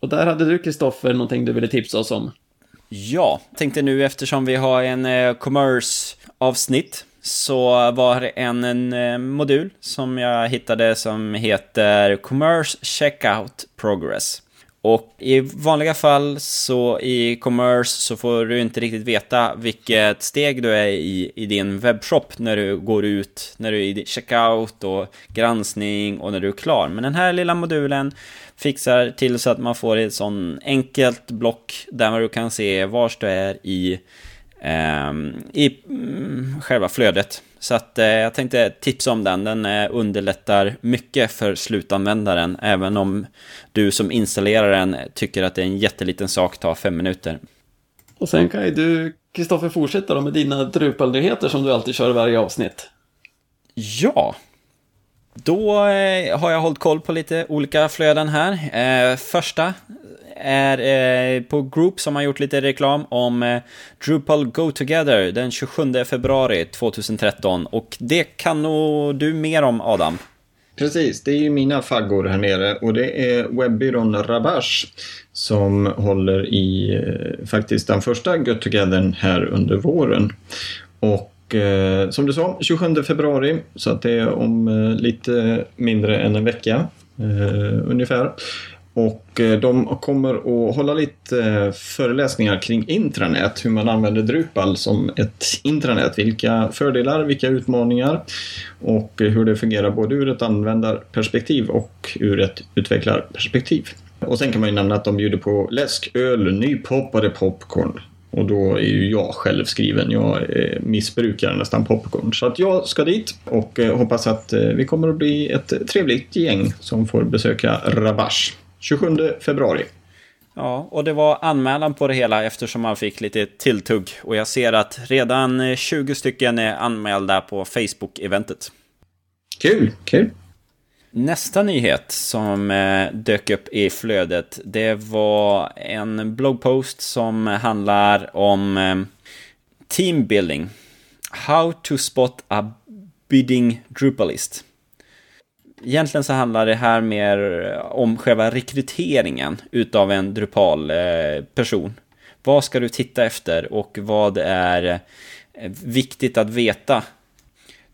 A: Och där hade du, Kristoffer, någonting du ville tipsa oss om.
B: Ja, tänkte nu eftersom vi har en eh, commerce-avsnitt så var det en, en eh, modul som jag hittade som heter Commerce Checkout Progress. Och i vanliga fall så i commerce så får du inte riktigt veta vilket steg du är i i din webbshop när du går ut, när du är i checkout och granskning och när du är klar. Men den här lilla modulen fixar till så att man får ett sånt enkelt block där du kan se var du är i, eh, i mm, själva flödet. Så att eh, jag tänkte tipsa om den. Den eh, underlättar mycket för slutanvändaren, även om du som installerar den tycker att det är en jätteliten sak, tar fem minuter.
A: Och sen kan ju du, Kristoffer, fortsätta då med dina Drupal-nyheter som du alltid kör i varje avsnitt.
B: Ja, Då eh, har jag hållit koll på lite olika flöden här. Eh, första är eh, på Group som har gjort lite reklam om eh, Drupal Go Together den 27 februari 2013. Och det kan nog du mer om Adam.
C: Precis, det är ju mina faggor här nere och det är webbyrån Rabash som håller i eh, faktiskt den första Get Together här under våren. Och eh, som du sa, 27 februari, så att det är om eh, lite mindre än en vecka eh, ungefär. Och eh, de kommer att hålla lite eh, föreläsningar kring intranät, hur man använder Drupal som ett intranät. Vilka fördelar, vilka utmaningar och eh, hur det fungerar både ur ett användarperspektiv och ur ett utvecklarperspektiv. Och sen kan man ju nämna att de bjuder på läsk, öl, nypoppade popcorn. Och då är ju jag självskriven. Jag missbrukar nästan popcorn. Så att jag ska dit och hoppas att vi kommer att bli ett trevligt gäng som får besöka Rabash. 27 februari.
B: Ja, och det var anmälan på det hela eftersom man fick lite tilltugg. Och jag ser att redan 20 stycken är anmälda på Facebook-eventet.
C: Kul, kul.
B: Nästa nyhet som eh, dök upp i flödet, det var en bloggpost som handlar om eh, teambuilding. How to spot a bidding Drupalist egentligen så handlar det här mer om själva rekryteringen utav en Drupal-person. Eh, vad ska du titta efter och vad är eh, viktigt att veta?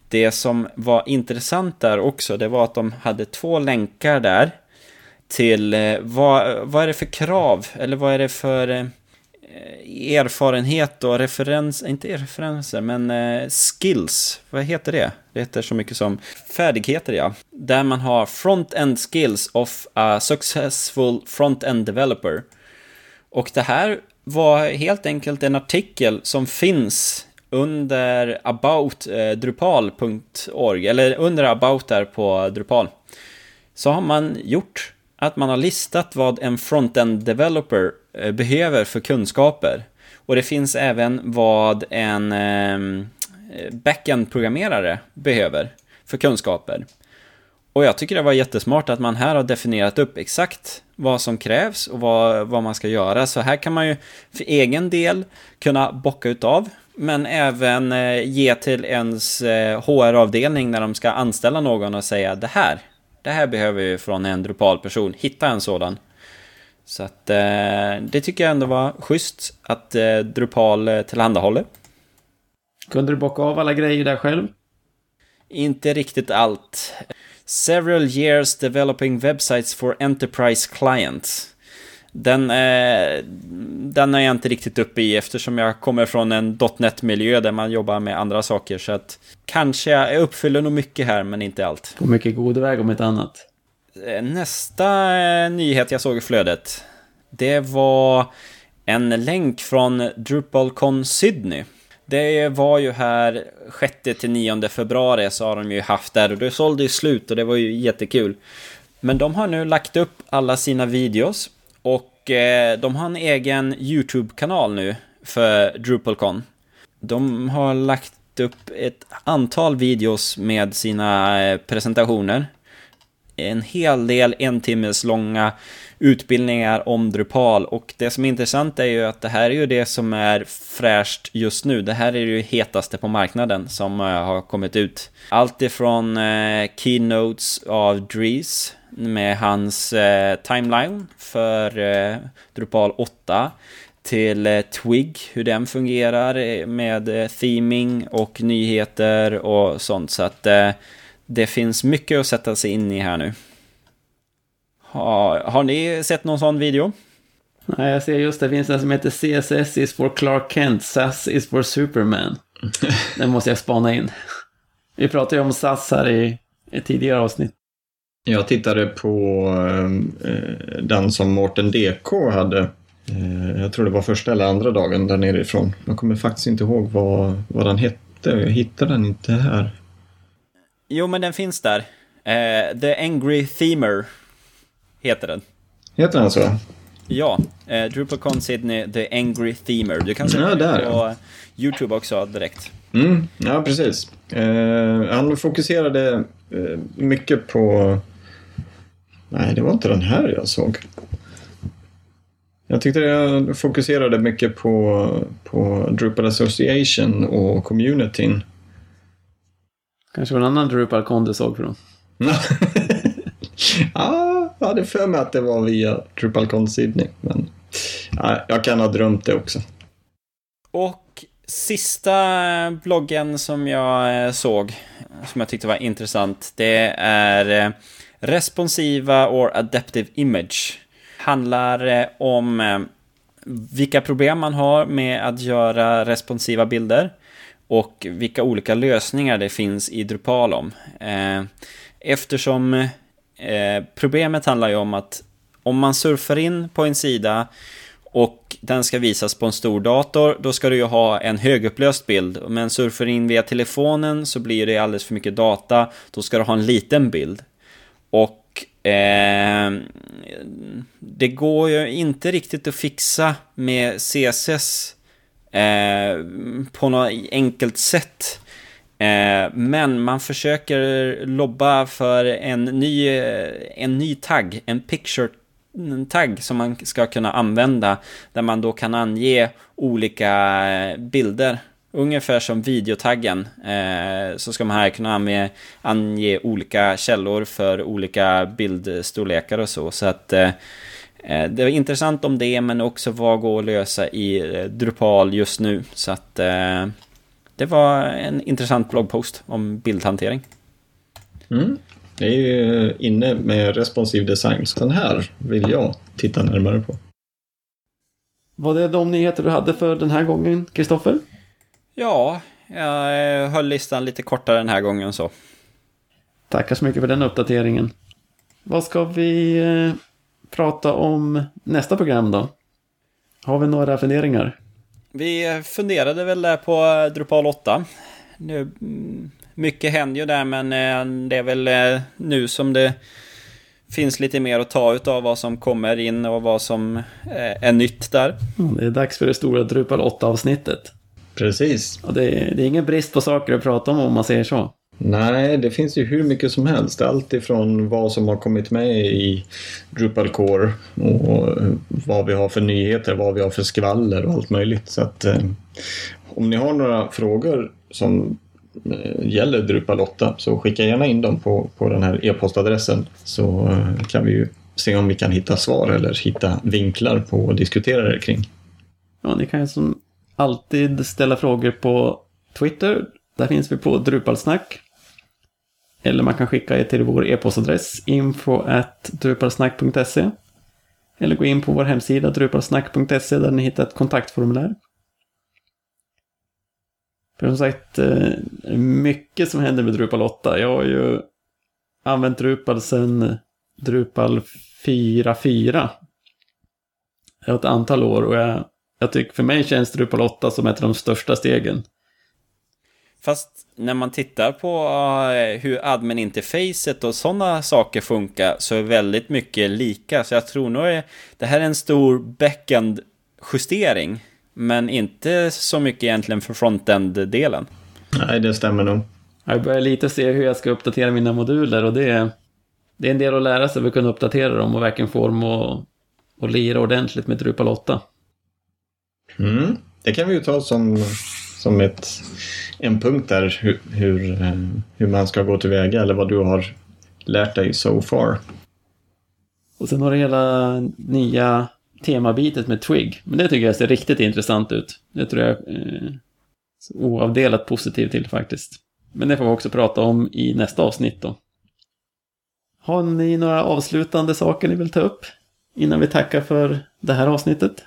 B: Det som var intressant där också, det var att de hade två länkar där till eh, vad, vad är det för krav, eller vad är det för eh, Eh, erfarenhet och referens, inte referenser, men eh, skills. Vad heter det? Det heter så mycket som färdigheter, ja. Där man har front-end skills of a successful front-end developer. Och det här var helt enkelt en artikel som finns under aboutdrupal.org, eh, eller under about där på Drupal. Så har man gjort att man har listat vad en front-end developer Eh, behöver för kunskaper. Och det finns även vad en ehm, eh, backend-programmerare behöver för kunskaper. Och jag tycker det var jättesmart att man här har definierat upp exakt vad som krävs och vad, vad man ska göra. Så här kan man ju för egen del kunna bocka utav, men även eh, ge till ens HR-avdelning när de ska anställa någon och säga det här, det här behöver vi från en Drupal-person. Hitta en sådan. Så att eh, det tycker jag ändå var schysst att eh, Drupal eh, tillhandahåller.
A: Kunde du bocka av alla grejer där själv?
B: Inte riktigt allt. Several years developing websites for enterprise clients. Den, eh, den är jag inte riktigt uppe i eftersom jag kommer från en .NET-miljö där man jobbar med andra saker. Så att kanske jag uppfyller nog mycket här, men inte allt.
A: På mycket god väg om ett annat.
B: Eh, nästa eh, nyhet jag såg i flödet, det var en länk från DrupalCon Sydney. Det var ju här 6-9 februari så har de ju haft där och det sålde ju slut och det var ju jättekul. Men de har nu lagt upp alla sina videos och eh, de har en egen YouTube-kanal nu för DrupalCon. De har lagt upp ett antal videos med sina presentationer. En hel del en timmes långa utbildningar om Drupal och det som är intressant är ju att det här är ju det som är fräscht just nu. Det här är ju hetaste på marknaden som eh, har kommit ut. Allt ifrån eh, keynotes av Dries med hans eh, timeline för eh, Drupal 8 till eh, Twig, hur den fungerar eh, med eh, theming och nyheter och sånt. Så att eh, det finns mycket att sätta sig in i här nu. Har, har ni sett någon sån video?
A: Nej, jag ser just det. Det finns en som heter CSS is for Clark Kent, SAS is for Superman. Den måste jag spana in. Vi pratade ju om SAS här i ett tidigare avsnitt.
C: Jag tittade på eh, den som Mårten DK hade. Eh, jag tror det var första eller andra dagen där nerifrån. Jag kommer faktiskt inte ihåg vad, vad den hette. Jag hittade den inte här.
B: Jo, men den finns där. Eh, The Angry Themer heter den.
C: Heter den så?
B: Ja, eh, DrupalCon Sydney, The Angry Themer. Du kan se ja, den på YouTube också direkt.
C: Mm, ja, precis. Eh, han fokuserade eh, mycket på... Nej, det var inte den här jag såg. Jag tyckte jag fokuserade mycket på, på Drupal Association och communityn.
A: Kanske var en annan Drupal-kon du såg för dem.
C: ja, jag hade för mig att det var via DrupalCon Sydney. Men ja, jag kan ha drömt det också.
B: Och sista bloggen som jag eh, såg, som jag tyckte var intressant, det är eh, Responsiva or Adaptive Image. Handlar eh, om vilka problem man har med att göra responsiva bilder och vilka olika lösningar det finns i Drupal om. Eh, eftersom eh, problemet handlar ju om att om man surfar in på en sida och den ska visas på en stor dator, då ska du ju ha en högupplöst bild. Men surfar in via telefonen så blir det alldeles för mycket data, då ska du ha en liten bild. Och eh, det går ju inte riktigt att fixa med CSS eh, på något enkelt sätt. Eh, men man försöker lobba för en ny, en ny tagg, en picture tagg som man ska kunna använda där man då kan ange olika eh, bilder. Ungefär som videotaggen eh, så ska man här kunna ange, ange olika källor för olika bildstorlekar och så. Så att eh det är intressant om det men också vad går att lösa i eh, Drupal just nu. Så att eh, det var en intressant bloggpost om bildhantering.
C: Mm. Det är ju inne med responsiv design, så den här vill jag titta närmare på.
A: Var det de nyheter du hade för den här gången, Kristoffer?
B: Ja, jag höll listan lite kortare den här gången så.
A: Tackar så mycket för den uppdateringen. Vad ska vi eh, prata om nästa program då? Har vi några funderingar?
B: Vi funderade väl där på Drupal 8. Nu mm, mycket händer ju där men eh, det är väl eh, nu som det finns lite mer att ta utav vad som kommer in och vad som eh, är nytt där.
A: Det är dags för det stora Drupal 8-avsnittet.
C: Precis.
A: Och det är, det är ingen brist på saker att prata om om man säger så.
C: Nej, det finns ju hur mycket som helst. Allt ifrån vad som har kommit med i Drupal Core och vad vi har för nyheter, vad vi har för skvaller och allt möjligt. Så att eh, om ni har några frågor som Eh, gäller Drupal 8 så skicka gärna in dem på, på den här e-postadressen så eh, kan vi ju se om vi kan hitta svar eller hitta vinklar på att diskutera det kring.
A: Ja, ni kan ju som alltid ställa frågor på Twitter. Där finns vi på Drupalsnack. Eller man kan skicka er till vår e-postadress info at drupalsnack.se. Eller gå in på vår hemsida drupalsnack.se där ni hittar ett kontaktformulär. För som sagt, eh, mycket som händer med Drupal 8. Jag har ju använt Drupal sedan Drupal 4.4. Jag har ett antal år och jag, jag tycker för mig känns Drupal 8 som ett av de största stegen.
B: Fast när man tittar på eh, hur admin-interfacet och sådana saker funkar så är väldigt mycket lika. Så jag tror nog att det här är en stor backend-justering. Men inte så mycket egentligen för frontend-delen.
C: Nej, det stämmer nog.
A: Jag börjar lite se hur jag ska uppdatera mina moduler och det är, det är en del att lära sig för att kunna uppdatera dem och verkligen få dem att, att lira ordentligt med Drupal 8.
C: Mm. Det kan vi ju ta som, som ett, en punkt där hur, hur, eh, hur man ska gå tillväga eller vad du har lärt dig so far.
A: Och sen har du hela nya temabitet med Twig. Men det tycker jag ser riktigt intressant ut. Det tror jag eh, oavdelat positiv till faktiskt. Men det får vi också prata om i nästa avsnitt då. Har ni några avslutande saker ni vill ta upp? Innan vi tackar för det här avsnittet?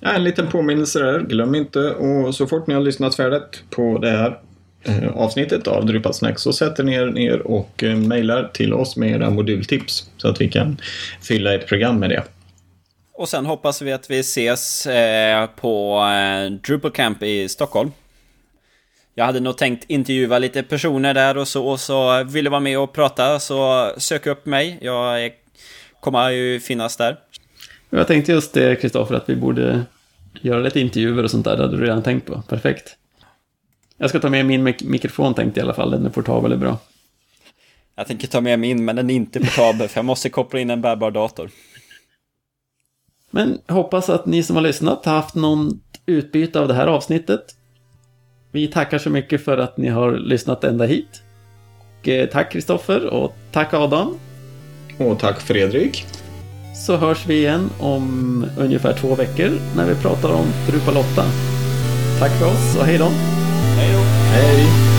C: Ja, en liten påminnelse där. Glöm inte och så fort ni har lyssnat färdigt på det här eh, avsnittet av Drupal Snack så sätter ni er ner och eh, mejlar till oss med era modultips så att vi kan fylla ett program med det.
B: Och sen hoppas vi att vi ses eh, på Drupal Camp i Stockholm. Jag hade nog tänkt intervjua lite personer där och så, och så ville vara med och prata, så sök upp mig. Jag kommer ju finnas där.
A: Jag tänkte just det, Kristoffer, att vi borde göra lite intervjuer och sånt där. Det hade du redan tänkt på. Perfekt. Jag ska ta med min mik mikrofon tänkte jag i alla fall, den är portabel är bra.
B: Jag tänker ta med min, men den är inte portabel för jag måste koppla in en bärbar dator.
A: Men hoppas att ni som har lyssnat har haft någon utbyte av det här avsnittet. Vi tackar så mycket för att ni har lyssnat ända hit. Och eh, tack Kristoffer och tack Adam.
C: Och tack Fredrik.
A: Så hörs vi igen om ungefär två veckor när vi pratar om Drupal 8. Tack för oss och hej då!
B: Hej då!
C: Hej!